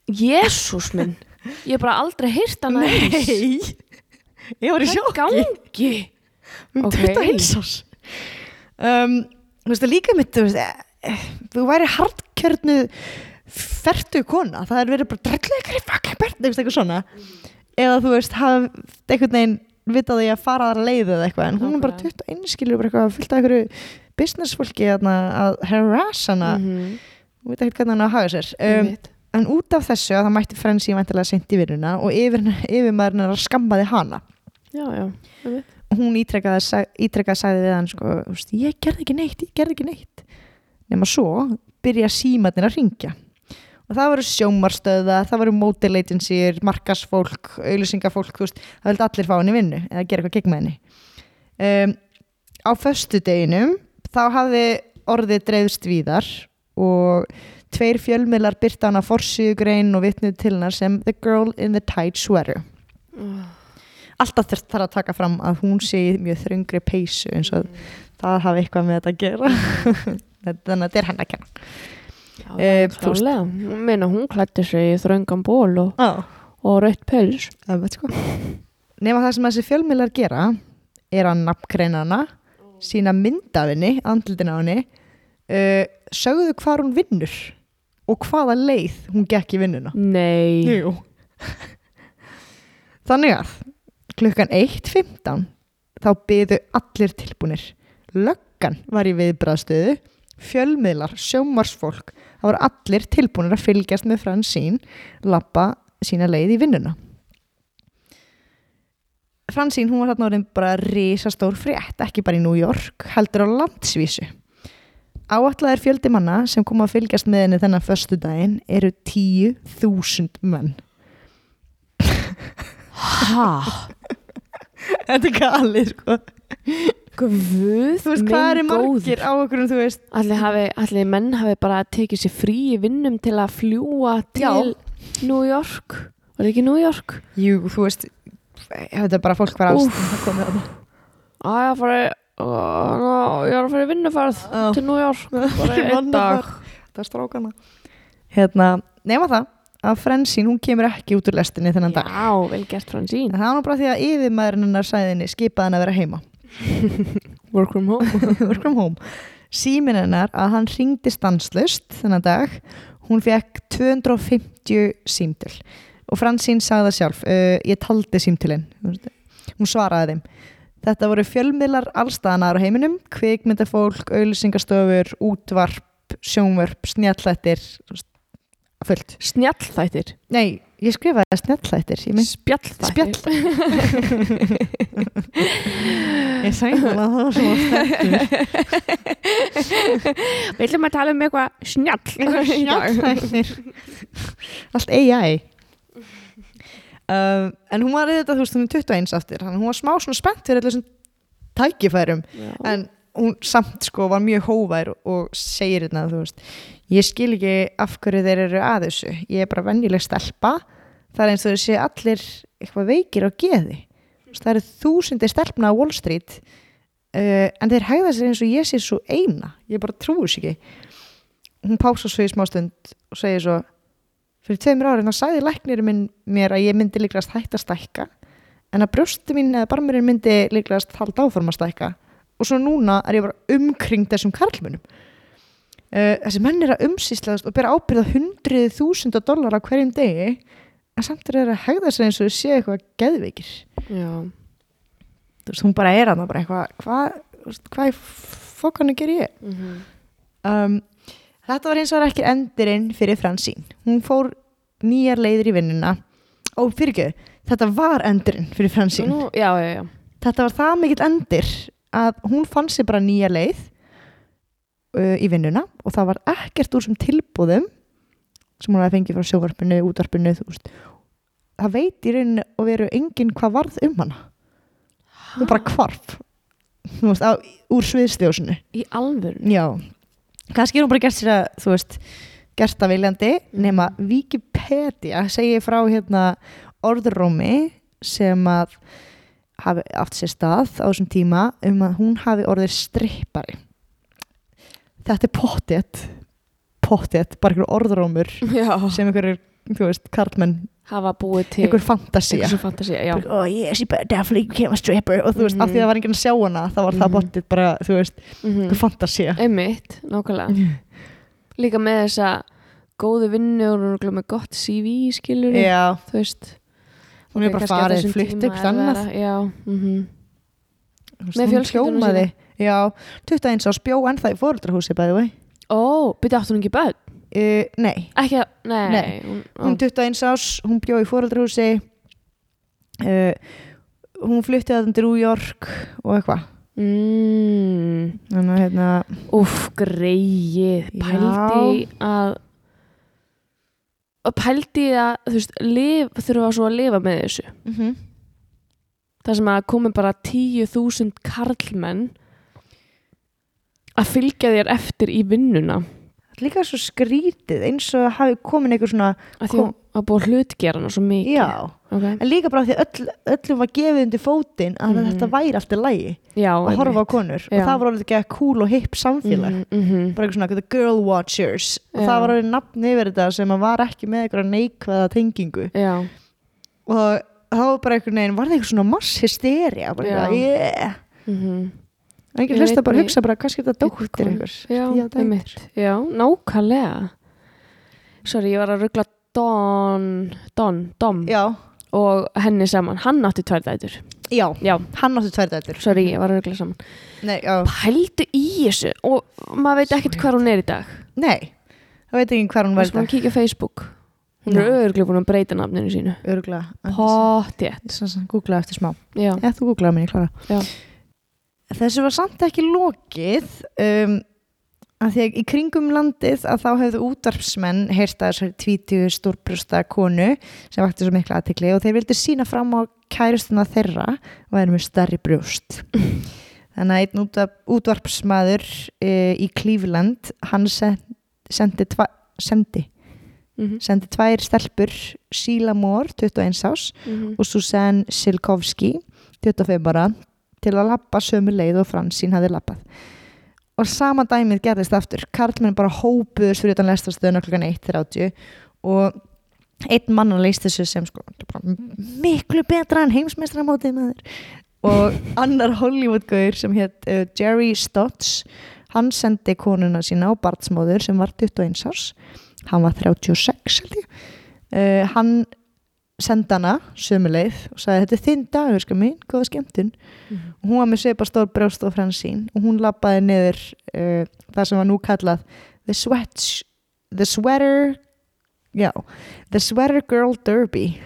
[SPEAKER 3] Jésús minn Ég hef bara aldrei heyrt hana eins.
[SPEAKER 1] Ég var í
[SPEAKER 3] Hvað
[SPEAKER 1] sjokki.
[SPEAKER 3] gangi?
[SPEAKER 1] um
[SPEAKER 3] Ok.
[SPEAKER 1] 21 árs um, þú veist það líka mitt þú veist, þú væri hardkjörnu fertu kona það er verið bara drögglega fucking bert eitthvað svona. Eða þú veist hafa einhvern veginn vitað því að fara aðra leið eða eitthvað en hún er bara
[SPEAKER 3] Nákvæmlega.
[SPEAKER 1] 21 skilur bara eitthvað fullt af einhverju businessfólki að harass hana.
[SPEAKER 3] Mhm,
[SPEAKER 1] og veit ekki hvernig hann að haga sér. Um, en út af þessu að það mætti frensi væntilega seint í vinnuna og yfir, yfirmaðurinn er að skammaði hana.
[SPEAKER 3] Já, já,
[SPEAKER 1] hún ítrekkaði, ítrekkaði sagði við hann sko, "Þú veist, ég gerði ekki neitt, ég gerði ekki neitt nema svo byrja símatinn að ringja og það voru sjómarstöða, það voru model agencyr, markasfólk auðlýsingafólk, það vildi allir fá henni vinnu eða gera eitthvað gegn með henni. Um, á föstudeginum þá hafði orðið dreifst víðar og tveir fjölmiðlar byrta hana forsýðugrein og vitnuð til hennar sem The Girl in the Tight Sweater. Alltaf þurft þarf að taka fram að hún sé mjög þröngri peysu eins og það hafi eitthvað með þetta að gera þannig að þetta er hann að kenna
[SPEAKER 3] Já,
[SPEAKER 1] Eh,
[SPEAKER 3] klálega. Hún meina hún klætti sig í þröngan ból og, og rautt pels.
[SPEAKER 1] sko nema það sem þessi fjölmiðlar gera er að nafnkreina hana sína myndafinni, andlutin á henni uh, sögðu hvar hún vinnur og hvaða leið hún gekk í vinnuna
[SPEAKER 3] Nei.
[SPEAKER 1] Jú. Þannig að klukkan 1.15 þá byðu allir tilbúnir. Löggan var í viðbraðstöðu, fjölmiðlar, sjómarsfólk, það voru allir tilbúnir að fylgjast með Fransín lappa sína leið í vinnuna. Fransín, hún var þarna orðin bara risastór frétt, ekki bara í New York, heldur á landsvísu. Áætlaðir fjöldi manna sem kom að fylgjast með henni þennan föstu daginn eru 10.000 menn.
[SPEAKER 3] Hæ?
[SPEAKER 1] Þetta er galið, sko.
[SPEAKER 3] Guð
[SPEAKER 1] Þú veist, hvað
[SPEAKER 3] minn
[SPEAKER 1] margir á okkur, þú veist?
[SPEAKER 3] Allir, hafi, allir menn hafi bara tekið sér frí í vinnum til að fljúa til
[SPEAKER 1] Já.
[SPEAKER 3] New York. Var það ekki New York?
[SPEAKER 1] Jú, þú veist, þetta er bara fólk
[SPEAKER 3] Úff.
[SPEAKER 1] ástæðan að
[SPEAKER 3] ég, ná, ég er að fara í vinnuferð
[SPEAKER 1] Já.
[SPEAKER 3] til New York. Bara einn dag.
[SPEAKER 1] Það er strákana. Hérna, nema það, að Frensín, hún kemur ekki út úr lestinni þennan dag.
[SPEAKER 3] Já, vel gert Fransín.
[SPEAKER 1] Það var nú bara því að yfirmaðurinn hennar sæðinni skipaði hann að vera heima.
[SPEAKER 3] Work from home.
[SPEAKER 1] Work from home. Símin hennar að hann ringdi stanslust þennan dag. Hún fekk 250 símtöl. Og Fransín sagði það sjálf, uh, ég taldi símtölinn. Hún svaraði þeim. Þetta voru fjölmiðlar allstaðanar á heiminum, kvikmyndafólk, auðlýsingastofur, útvarp, sjónvörp, snjallættir, fullt.
[SPEAKER 3] Snjallþættir.
[SPEAKER 1] Nei, ég skrifaði snjallættir. Ég mynd
[SPEAKER 3] Spjallþættir.
[SPEAKER 1] spjall. ég sagði það að það var svo stendur.
[SPEAKER 3] Við ætlum að tala um eitthvað snjall. í dag.
[SPEAKER 1] Snjallþættir. Allt AI. Um, en hún var þetta, þú veist, hún er 21 aftur, hún var smá svona spennt fyrir þessum tækifærum.
[SPEAKER 3] Já.
[SPEAKER 1] en hún samt sko var mjög hóvær og segir hérna þú veist ég skil ekki af hverju þeir eru að þessu ég er bara venjuleg stelpa það er eins og þeir sé allir eitthvað veikir á geði það eru þúsundir stelpna á Wall Street uh, en þeir hægða sér eins og ég sé svo eina. Ég bara trúi sér ekki. Hún pása svo í smástund og segir svo fyrir tveimur ári þá sagði læknirinn mér að ég myndi líklegast hætta að stækka en að brjósti mín eða barmurinn myndi líklegast halda áforma að stækka. Og svo núna er ég bara umkring þessum karlmunum uh, þessi menn er að umsýslaðast og bera ábyrða hundrið þúsunda dólar á hverjum degi en samt er þeir að hegða sér eins og séu eitthvað geðveikir
[SPEAKER 3] Já.
[SPEAKER 1] þú veist, hún bara er að það bara eitthvað hvað, í fokkanu ger ég?
[SPEAKER 3] Mhm.
[SPEAKER 1] um, þetta var hins vegar ekki endirinn fyrir Fransín. Hún fór nýjar leiðir í vinnuna. Og fyrir ekki, þetta var endirinn fyrir Fransín.
[SPEAKER 3] Nú, já, já,
[SPEAKER 1] þetta var það mikill endir að hún fann sér bara nýja leið uh, í vinnuna og það var ekkert úr sem tilbúðum sem hún hafi fengið frá sjóvarpinu, útvarpinu þú veist það veit í rauninni og veru enginn hvað varð um hana. Hún bara hvarf. Þú veist, á, úr sviðsljósinu
[SPEAKER 3] Í alvöru?
[SPEAKER 1] já, kannski er hún bara gert sér að þú veist, gert það viljandi nema Wikipedia segir frá hérna orðrómi sem að hafi átt sér stað á þessum tíma um að hún hafi orðið strippari. Þetta er pottet. Pottet, bara einhver orðrómur
[SPEAKER 3] Já.
[SPEAKER 1] sem einhverjir, þú veist, karlmenn
[SPEAKER 3] Hafa búið til
[SPEAKER 1] einhver fantasía oh yes, you better definitely became a stripper og þú veist, af því
[SPEAKER 3] Mhm.
[SPEAKER 1] það var enginn að sjá hana þá var það
[SPEAKER 3] Mhm.
[SPEAKER 1] pottet bara, þú veist,
[SPEAKER 3] Mhm.
[SPEAKER 1] einhver fantasía
[SPEAKER 3] Einmitt, nákvæmlega. Líka með þessa góðu vinnu og hún er örugglega með gott CV, skilur
[SPEAKER 1] já,
[SPEAKER 3] Þú veist.
[SPEAKER 1] hún er bara farið,
[SPEAKER 3] tíma
[SPEAKER 1] upp veist,
[SPEAKER 3] Með
[SPEAKER 1] hljómaði- já, 21 á spjó ennþá í fóreldrahúsi bæði vei
[SPEAKER 3] Ó, byrja áttu hún ekki börn?
[SPEAKER 1] Uh, nei,
[SPEAKER 3] Ekki nei.
[SPEAKER 1] Nei.
[SPEAKER 3] Hún,
[SPEAKER 1] hún 21 ás hún bjó í fóreldrahúsi uh, hún flutti að til New York og eitthvað
[SPEAKER 3] mm,
[SPEAKER 1] þannig að hérna
[SPEAKER 3] Úff, greið.
[SPEAKER 1] Já.
[SPEAKER 3] Pældi í að pældi að þú veist, lif, þurfa svo að lifa með þessu
[SPEAKER 1] mm
[SPEAKER 3] það sem að komi bara 10.000 karlmenn að fylgja þér eftir í vinnuna
[SPEAKER 1] líka svo skrítið eins og hafi komin einhver svona
[SPEAKER 3] að því
[SPEAKER 1] Kom-
[SPEAKER 3] að búið að hlutgera hana svo mikið. Okay.
[SPEAKER 1] en líka bara því að öll, öllum var gefið undir fótinn að
[SPEAKER 3] Mhm.
[SPEAKER 1] þetta væri eftir lægi
[SPEAKER 3] já,
[SPEAKER 1] að horfa á konur.
[SPEAKER 3] Já.
[SPEAKER 1] og það var alveg ekki að cool og hip samfélag.
[SPEAKER 3] Mm -hmm.
[SPEAKER 1] bara eitthvað svona the girl watchers. Og
[SPEAKER 3] Já.
[SPEAKER 1] það var alveg nafn yfir þetta sem að var ekki með eitthvað neikvæða tengingu. Og þá var bara einhvern veginn var það eitthvað svona mass hysteria? Bara eitthvað, yeah.
[SPEAKER 3] Mm
[SPEAKER 1] og enginn
[SPEAKER 3] Ég
[SPEAKER 1] hlusta bara að hugsa bara kannski þetta dóttir einhvers?
[SPEAKER 3] Já, einmitt. Já, nákvæmlega. Sorry, ég var að ruggla Don, Don, Dom.
[SPEAKER 1] Já,
[SPEAKER 3] og henni saman, hann átti tvær dætur.
[SPEAKER 1] Já,
[SPEAKER 3] já,
[SPEAKER 1] hann átti tvær dætur.
[SPEAKER 3] Sorry, ég var að ruggla saman.
[SPEAKER 1] Nei, já,
[SPEAKER 3] pældu í þessu. Og maður veit ekkert hvað hún er í dag.
[SPEAKER 1] Nei, það veit ekki hvað hún var
[SPEAKER 3] sem hann kíkja á Facebook? Hún er örglega búin að breyta nafninu sínu.
[SPEAKER 1] Örgulega
[SPEAKER 3] Pottjett
[SPEAKER 1] googla eftir smá.
[SPEAKER 3] Já,
[SPEAKER 1] Já, þú googlaði minni, klára.
[SPEAKER 3] Já.
[SPEAKER 1] Þessu var samt ekki lokið um, að því að í kringum landið að þá hefðu útvarpsmenn heyrst að þessari tvítu stórbrjósta konu sem vakti svo mikla aðtikli og þeir vildu sína fram á kærustuna þeirra og væri með stærri brjóst. Þannig að einn útvarp, útvarpsmaður e, í Cleveland, hann sen- sendi, tva, sendi,
[SPEAKER 3] mhm,
[SPEAKER 1] sendi tvær stelpur, Sheila Moore, 21 ás,
[SPEAKER 3] mhm.
[SPEAKER 1] og Susanne Silkovski 25 ára til að lappa sömu leið og Fransín hafði lappað og sama dæmið gerðist aftur. Karlmenn bara hópuðust fyrir utan lestastöðuna klukkan 1.30 og einn mann leist þessu sem sko miklu betra en heimsmeistramótið maður. Og annar Hollywood-gaur sem hétt uh, Jerry Stotts hann sendi konuna sína á barnsmóður sem var 21 árs. Hann var 36 held ég. Uh, hann sendi hana sömuleið og sagði þetta er þinn dagur sko mín, góða skemmtun.
[SPEAKER 3] Mhm.
[SPEAKER 1] og hún var með svipa stór brjóst og fransín og hún lappaði niður uh, það sem var nú kallað the, sweat, the sweater já, the sweater girl derby.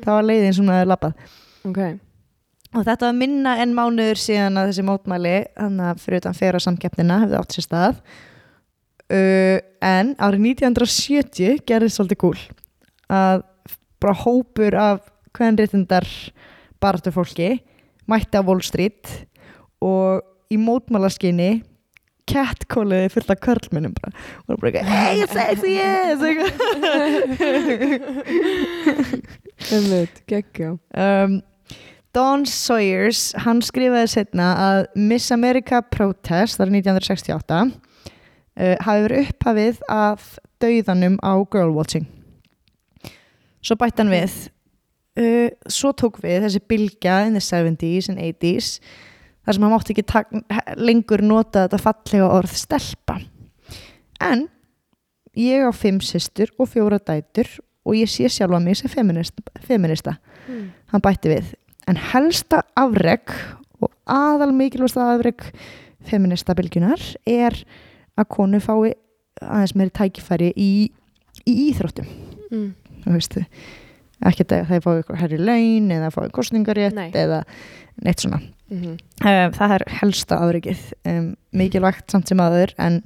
[SPEAKER 1] Það var leiðin sem hún hefði lappað
[SPEAKER 3] Ok,
[SPEAKER 1] og þetta var minna en mánuður síðan að þessi mótmæli þannig að fyrir utan fyrra samkeppnina hefði átt sér stað. Uh, en árið 1970 gerðist svolítið kúl að bara hópur af kvenréttindar baratu fólki mætti á Wall Street og í mótmálaskinni catcalliði fullt af körlminnum bara. Og bara eitthvað hey sexy yes
[SPEAKER 3] einmitt, geggja.
[SPEAKER 1] Um, Don Sawyers hann skrifaði setna að Miss America Protest þar 1968 uh, hafi verið upphafið af dauðanum á girlwatching svo bætti hann við uh, svo tók við þessi bylgja in the 70s and 80s þar sem hann mátti ekki tak, lengur nota þetta fallega orð stelpa en ég á fimm systur og fjóra dætur og ég sé sjálfa mig sem feminist, feminista
[SPEAKER 3] mm.
[SPEAKER 1] hann bætti við en helsta afreg og aðal mikilvægsta afreg feminista bylgjunar er að konu fái aðeins meiri tækifæri í, í íþróttum
[SPEAKER 3] Mm.
[SPEAKER 1] Ekki að það fái ykkur herri laun eða fái kostningarétt
[SPEAKER 3] Nei.
[SPEAKER 1] eða neitt svona
[SPEAKER 3] Mhm.
[SPEAKER 1] um, það er helsta afrikið um, mikilvægt samt sem aður en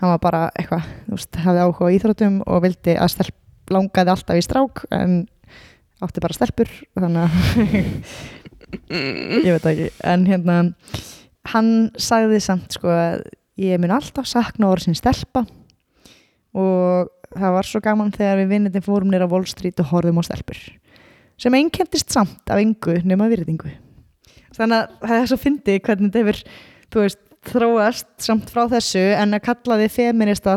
[SPEAKER 1] hann var bara eitthvað þú veist, hafði áhuga á íþróttum og vildi að stelp langaði alltaf í strák en átti bara stelpur þannig að ég veit ekki en hérna hann sagði samt sko að ég mun alltaf sakna orðin stelpa og það var svo gaman þegar við vinnitin fórum nýra Wall Street og horfðum á stelpur sem einkendist samt af engu nema virðingu. Þannig að það er svo fyndið hvernig þetta hefur veist, þróast samt frá þessu en að kalla þið feminista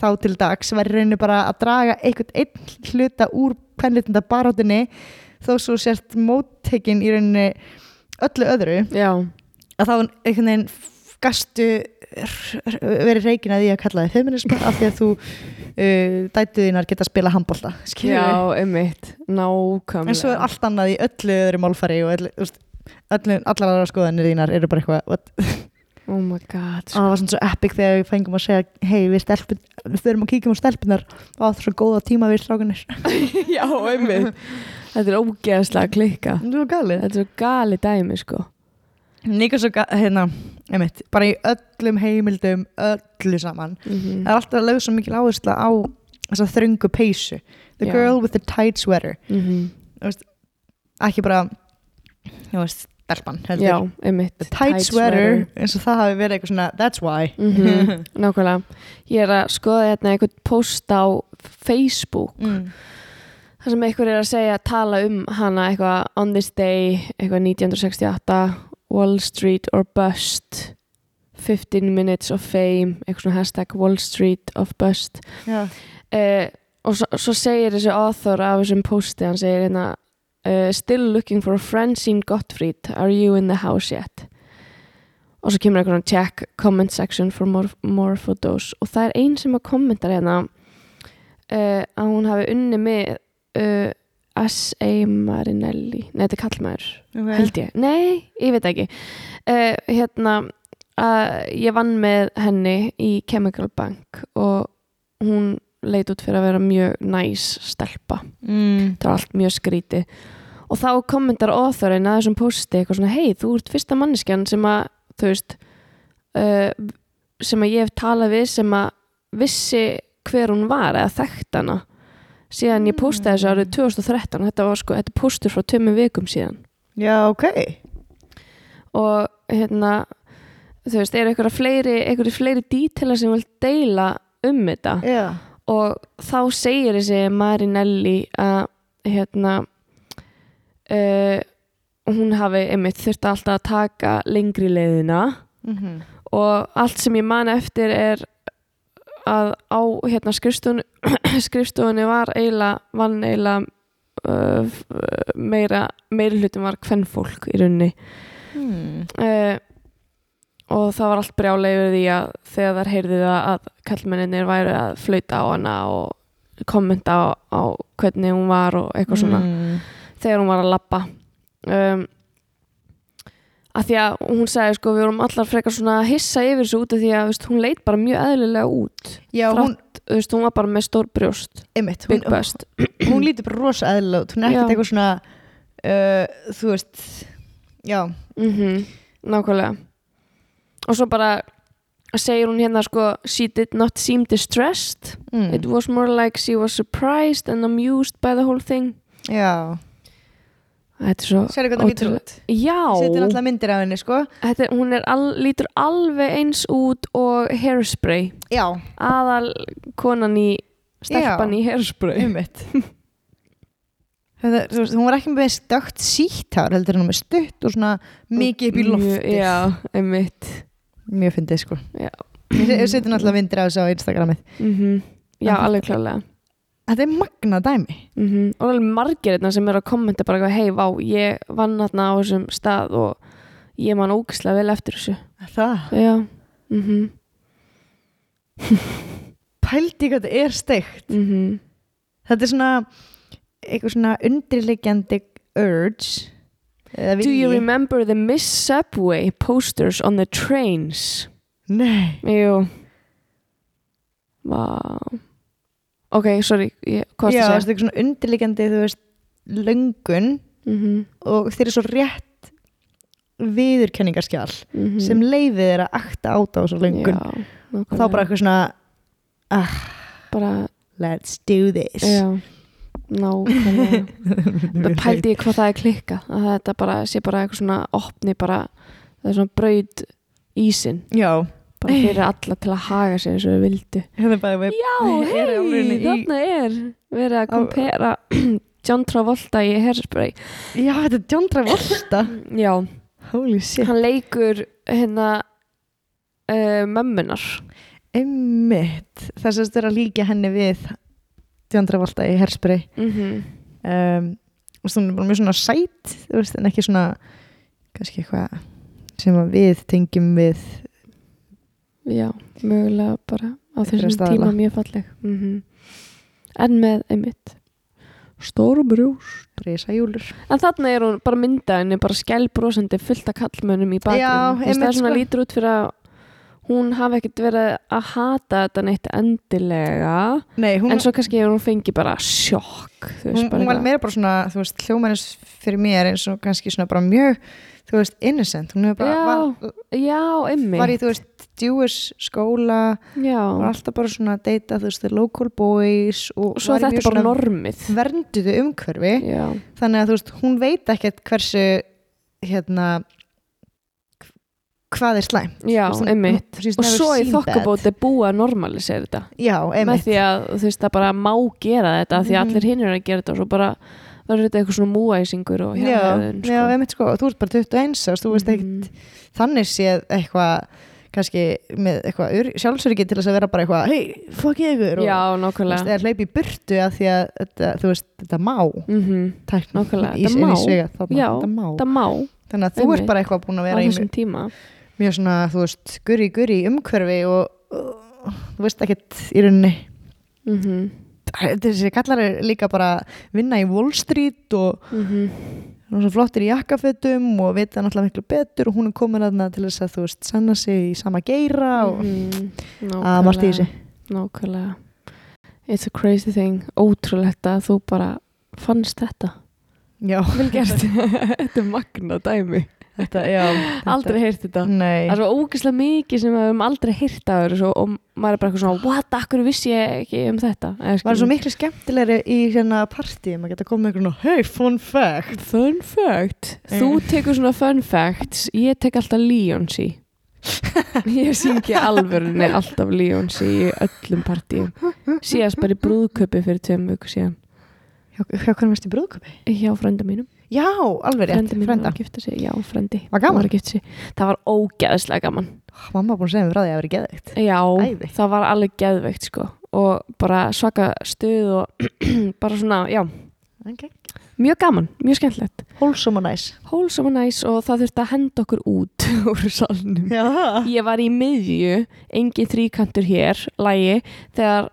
[SPEAKER 1] þá til dags væri rauninu bara að draga einhvern einn hluta úr kvenlitunda barátunni þó svo sért móttekin í rauninu öllu öðru.
[SPEAKER 3] Já,
[SPEAKER 1] að þá einhvern veginn gastu verið reikin að því að kalla þið feminisma af því að þú uh, dætuðinar geta að spila handbolta skilur
[SPEAKER 3] já, einmitt Nákvæmlega.
[SPEAKER 1] En svo er allt annað í öllu öðru málfari og öllu, veist, öllu, allar aðra skoðanir þínar eru bara eitthvað?
[SPEAKER 3] Oh my god
[SPEAKER 1] og það var svona svo epic þegar við fengum að segja hei við við þurfum að kíkjum á stelpunar og það var svo góða tíma við strákunir
[SPEAKER 3] Já, einmitt. Þetta er ógeðslega klikka Þetta er svo gali dæmi sko
[SPEAKER 1] líka svo hérna, einmitt, bara í öllum heimildum öllu saman.
[SPEAKER 3] Mm
[SPEAKER 1] það er alltaf lögð svo mikil áhersla á þessa þröngu peysu. The
[SPEAKER 3] Já.
[SPEAKER 1] girl with the tight sweater.
[SPEAKER 3] -hmm.
[SPEAKER 1] ekki bara þú veist, stelpan heldur.
[SPEAKER 3] Já, einmitt.
[SPEAKER 1] The tight, sweater, eins og það hafi verið eitthvað svona that's why.
[SPEAKER 3] Mhm, Nákvæmlega. Ég er að skoða hérna einhvern post á Facebook.
[SPEAKER 1] Mm.
[SPEAKER 3] þar sem einhver er að segja tala um hana eitthvað on this day eitthvað 1968 Wall Street or bust 15 minutes of fame eitthvað svona hashtag Wall Street of bust. Uh, og svo, svo segir þessi author af þessum posti, hann segir hérna uh, still looking for a Francine Gottfried. Are you in the house yet? Og svo kemur einhvern check comment section for more, more photos. Og það er ein sem að kommenta hérna uh, að hún hafi unni með S.A. Marinelli nei, þetta er kallmaður,
[SPEAKER 1] okay.
[SPEAKER 3] held ég nei, ég veit ekki uh, hérna að ég vann með henni í Chemical Bank og hún leit út fyrir að vera mjög næs stelpa
[SPEAKER 1] mm.
[SPEAKER 3] það var allt mjög skríti og þá kommentar óþörinn að þessum posti eitthvað svona hei, þú ert fyrsta manneskjan sem að þú veist uh, sem að ég hef talað við sem að vissi hver hún var eða þekkt hana síðan ég postaði þessu árið 2013 þetta var sko, þetta er postur frá tömmu vikum síðan.
[SPEAKER 1] Já, ok.
[SPEAKER 3] Og hérna þú veist, eru einhverja fleiri einhverja fleiri dítela sem vil deila um þetta?
[SPEAKER 1] Já,
[SPEAKER 3] og þá segir þessi Marinelli að hérna uh, hún hafi einmitt þurfti alltaf að taka lengri leiðina.
[SPEAKER 1] Mm
[SPEAKER 3] og allt sem ég man eftir er að á hérna skrifstofunni, skrifstofunni var eiginlega vann eiginlega uh, f- meira meiri hlutin var kvennfólk í rauninni
[SPEAKER 1] mm.
[SPEAKER 3] uh, og það var allt brjálega yfir því að þegar þær heyrði það að kallmenninir væri að flauta á hana og kommenta á, á hvernig hún var og eitthvað svona
[SPEAKER 1] mm.
[SPEAKER 3] þegar hún var að lappa um, að því að hún sagði sko við vorum allar frekar svona að hissa yfir þessu út af því að veist, hún leit bara mjög eðlilega út.
[SPEAKER 1] Já, hún,
[SPEAKER 3] Þú veist, hún var bara með stór brjóst.
[SPEAKER 1] Einmitt hún,
[SPEAKER 3] big bust.
[SPEAKER 1] hún lítur bara rosa eðlilega út. Hún er
[SPEAKER 3] Já.
[SPEAKER 1] ekkert eitthvað svona uh, þú veist já,
[SPEAKER 3] mm nákvæmlega. Og svo bara segir hún hérna sko she did not seem distressed.
[SPEAKER 1] Mm.
[SPEAKER 3] It was more like she was surprised and amused by the whole thing.
[SPEAKER 1] já
[SPEAKER 3] Svo...
[SPEAKER 1] sérðu hvernig hún lítur út
[SPEAKER 3] Já,
[SPEAKER 1] setja náttúrulega myndir af henni sko
[SPEAKER 3] þetta, er- hún er all, lítur alveg eins út og hairspray.
[SPEAKER 1] já,
[SPEAKER 3] Aðal konan í, stelpan
[SPEAKER 1] Já.
[SPEAKER 3] í hairspray.
[SPEAKER 1] veist, hún var ekki með stökt síthár heldur hún með stutt og svona mikið upp í loftið
[SPEAKER 3] Já, einmitt.
[SPEAKER 1] mjög fyndið sko
[SPEAKER 3] Já.
[SPEAKER 1] ég se- ég setja náttúrulega myndir af þessu á Instagramið
[SPEAKER 3] Mm Já,
[SPEAKER 1] En
[SPEAKER 3] alveg klálega.
[SPEAKER 1] Þetta er magna dæmi
[SPEAKER 3] Mm Og alveg margir hérna sem eru að kommenta bara eitthvað, hei, vá, ég vann hérna á þessum stað og ég man ógislega vel eftir þessu.
[SPEAKER 1] það,
[SPEAKER 3] Já. Mm
[SPEAKER 1] pældi hvað þetta er steikt
[SPEAKER 3] -hmm.
[SPEAKER 1] þetta er svona eitthvað svona undirliggjandi urge
[SPEAKER 3] Do you remember the Miss Subway posters on the trains?
[SPEAKER 1] nei,
[SPEAKER 3] Jú. Vá. Ok, sorry, ég, hvað
[SPEAKER 1] já,
[SPEAKER 3] varstu
[SPEAKER 1] þetta
[SPEAKER 3] að
[SPEAKER 1] er
[SPEAKER 3] segja?
[SPEAKER 1] eitthvað svona undirliggjandi þú veist, löngun
[SPEAKER 3] Mm
[SPEAKER 1] og þeir eru svo rétt viðurkenningarskjál
[SPEAKER 3] Mhm.
[SPEAKER 1] sem leiði þér að akta át á þessu löngun.
[SPEAKER 3] Já,
[SPEAKER 1] og þá bara eitthvað svona ah,
[SPEAKER 3] bara,
[SPEAKER 1] let's do this.
[SPEAKER 3] Já nákvæmlega. Það pældi ég hvað það er klikka að þetta bara sé bara eitthvað svona opni bara, það er svona braud ísin,
[SPEAKER 1] já,
[SPEAKER 3] bara fyrir alla til að haga sér eins og við vildu.
[SPEAKER 1] Hérna
[SPEAKER 3] Já, hei, þarna er verið að kompera John Travolta í hairspray.
[SPEAKER 1] Já, þetta er John Travolta.
[SPEAKER 3] Já,
[SPEAKER 1] holy shit.
[SPEAKER 3] Hann leikur hérna uh, mömmunar
[SPEAKER 1] einmitt, þess að þetta er að líka henni við John Travolta í Hairspray.
[SPEAKER 3] Mm -hmm.
[SPEAKER 1] um, og svona bara mjög svona sæt þú veist, en ekki svona kannski eitthvað sem við tengjum við
[SPEAKER 3] Já, mögulega bara á þessum tíma mjög falleg. Mm En með einmitt. Stóru brjús
[SPEAKER 1] brisa júlur
[SPEAKER 3] En þarna er hún bara mynda henni bara skælbrósandi fullt af kallmönnum í bakgrunn Það er svona
[SPEAKER 1] sko.
[SPEAKER 3] lítur út fyrir að hún hafi ekkert verið að hata þetta neitt endilega.
[SPEAKER 1] Nei, hún,
[SPEAKER 3] en svo kannski hún fengið bara sjokk veist,
[SPEAKER 1] hún,
[SPEAKER 3] bara
[SPEAKER 1] hún var meira bara svona þú veist, hljómanis fyrir mér eins og kannski svona bara mjög, þú veist, innocent. Hún hefur bara,
[SPEAKER 3] Já,
[SPEAKER 1] var,
[SPEAKER 3] já,
[SPEAKER 1] var í, þú veist, Jewish skóla
[SPEAKER 3] já.
[SPEAKER 1] var alltaf bara svona að deyta, þú veist, the local boys og
[SPEAKER 3] og svo þetta bara normið.
[SPEAKER 1] vernduðu umhverfi.
[SPEAKER 3] Já,
[SPEAKER 1] þannig að þú veist, hún veit ekkert hversu hérna hvað er slæmt.
[SPEAKER 3] Já,
[SPEAKER 1] hún- she's
[SPEAKER 3] og svo í þokkabóti búa að normalisera þetta.
[SPEAKER 1] Já,
[SPEAKER 3] með því að þú veist það bara má gera þetta því að
[SPEAKER 1] Mhm.
[SPEAKER 3] allir hinn eru að gera þetta og svo bara verður þetta eitthvað svona múæsingur og
[SPEAKER 1] já,
[SPEAKER 3] hérhæðun
[SPEAKER 1] já, einmitt sko, og þú ert bara 21 árs, þú veist ekkert
[SPEAKER 3] Mhm.
[SPEAKER 1] þannig séð eitthvað kannski með eitthvað sjálfsöryggi til þess að vera bara eitthvað, hei, fuck ég ykkur og
[SPEAKER 3] já,
[SPEAKER 1] þú veist, eða hleypi burtu að því að þetta, þú veist, þetta má.
[SPEAKER 3] Mm
[SPEAKER 1] tækn,
[SPEAKER 3] Nákvæmlega,
[SPEAKER 1] í, í
[SPEAKER 3] má.
[SPEAKER 1] svega
[SPEAKER 3] Já,
[SPEAKER 1] þetta má.
[SPEAKER 3] það má.
[SPEAKER 1] Þannig að þú ert bara eitthvað búin að vera í mjög,
[SPEAKER 3] tíma
[SPEAKER 1] mjög svona, þú veist, guri guri umhverfi og uh, þú veist ekkert í rauninni.
[SPEAKER 3] Mm
[SPEAKER 1] þessi kallar er líka bara vinna í Wall Street og
[SPEAKER 3] -hmm.
[SPEAKER 1] hún er svo flottir í jakkafötum og vita náttúrulega miklu betur og hún er komin aðna til þess að þú veist sanna sig í sama geira og
[SPEAKER 3] Mhm.
[SPEAKER 1] að margt í þessi
[SPEAKER 3] Nákvæmlega. It's a crazy thing. Ótrúlegt að þú bara fannst þetta.
[SPEAKER 1] Já,
[SPEAKER 3] Þetta er magna dæmi
[SPEAKER 1] þetta, já þetta,
[SPEAKER 3] Aldrei heyrt þetta.
[SPEAKER 1] Nei,
[SPEAKER 3] Það er svo ógeðslega mikið sem við höfum aldrei heyrt af þessu og maður er bara eitthvað svona What, akkur vissi ég ekki um þetta?
[SPEAKER 1] Var
[SPEAKER 3] skilur-
[SPEAKER 1] svo miklu skemmtilegri í hérna partíum að geta komið einhvern hey, fun fact.
[SPEAKER 3] Fun fact? Þú tekur svona fun facts. Ég tek alltaf Leonsi. Ég syngi alvörunni alltaf Leonsi í öllum partíum. Síðast bara í brúðköpi fyrir tveim viku síðan.
[SPEAKER 1] Hjá, hjá hvernig varst í brúðköpi?
[SPEAKER 3] Hjá frænda mínum
[SPEAKER 1] já, alveg rétt,
[SPEAKER 3] Frendi mín var að gifta sig Já, frendi.
[SPEAKER 1] Var gaman?
[SPEAKER 3] Var. Það var ógeðslega gaman.
[SPEAKER 1] Mamma búin að segja mér frá því að það verið geðveikt.
[SPEAKER 3] Já,
[SPEAKER 1] Æði.
[SPEAKER 3] það var alveg geðveikt sko. Og bara svaka stuð og bara svona, já.
[SPEAKER 1] Okay.
[SPEAKER 3] Mjög gaman, mjög skemmtilegt.
[SPEAKER 1] Wholesome og nice.
[SPEAKER 3] Hólsam og næs og það þurfti að henda okkur út úr salnum.
[SPEAKER 1] Já,
[SPEAKER 3] Ég var í miðju, engin þríkantur hér, lægi, þegar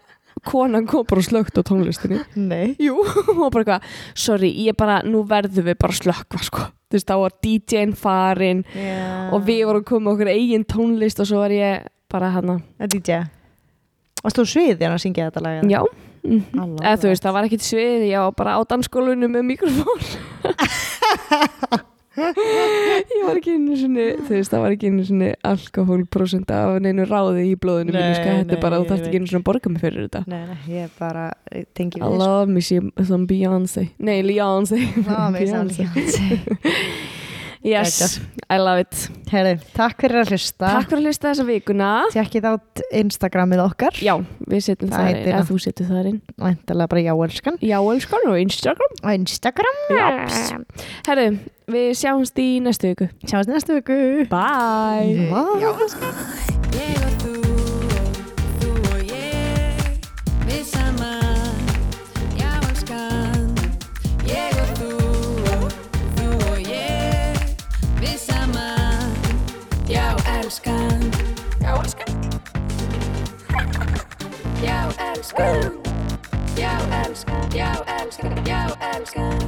[SPEAKER 3] konan kom bara slögt á tónlistinni.
[SPEAKER 1] nei
[SPEAKER 3] Jú, og bara eitthvað, sorry, ég bara, nú verðum við bara slökkva, sko. Þú veist, þá var DJ-n farin
[SPEAKER 1] já.
[SPEAKER 3] og við vorum komið okkur eigin tónlist og svo var ég bara hana.
[SPEAKER 1] að DJ varst þú á sviði hann að syngja þetta lag?
[SPEAKER 3] Já, mm
[SPEAKER 1] Alveg
[SPEAKER 3] eða þú veist, það var ekkit svið, ég var bara á dansskólunum með mikrofón. ég var ekki einu sinni, þú veist, það var ekki einu sinni alkohólprósent af neinu ráði í blóðinu
[SPEAKER 1] Nei,
[SPEAKER 3] sko, þetta er bara, þú
[SPEAKER 1] ég
[SPEAKER 3] þarft ekki einu sinni að borga mig fyrir þetta.
[SPEAKER 1] nei, nei, ég bara ég tengi
[SPEAKER 3] I
[SPEAKER 1] við sko.
[SPEAKER 3] love me some Beyoncé. Nei, Beyoncé. Yes, I love it.
[SPEAKER 1] Herri, takk fyrir að hlusta.
[SPEAKER 3] Takk fyrir að hlusta þessa vikuna.
[SPEAKER 1] Tjekkið át Instagramið okkar.
[SPEAKER 3] Já, við setjum
[SPEAKER 1] Það
[SPEAKER 3] inn Eða þú setjum það inn.
[SPEAKER 1] Væntalega bara já, elskan.
[SPEAKER 3] Já, elskan og Instagram.
[SPEAKER 1] Instagram.
[SPEAKER 3] Japs Herru, við sjáumst í næstu viku.
[SPEAKER 1] Sjáumst í næstu viku.
[SPEAKER 3] Bye.
[SPEAKER 1] Bye.
[SPEAKER 2] Ég og þú og þú og ég Við saman, já. Elskan Ég og þú og þú og ég Við saman, já elskan Já elskan Já elskan Já elskan, já elskan, já elskan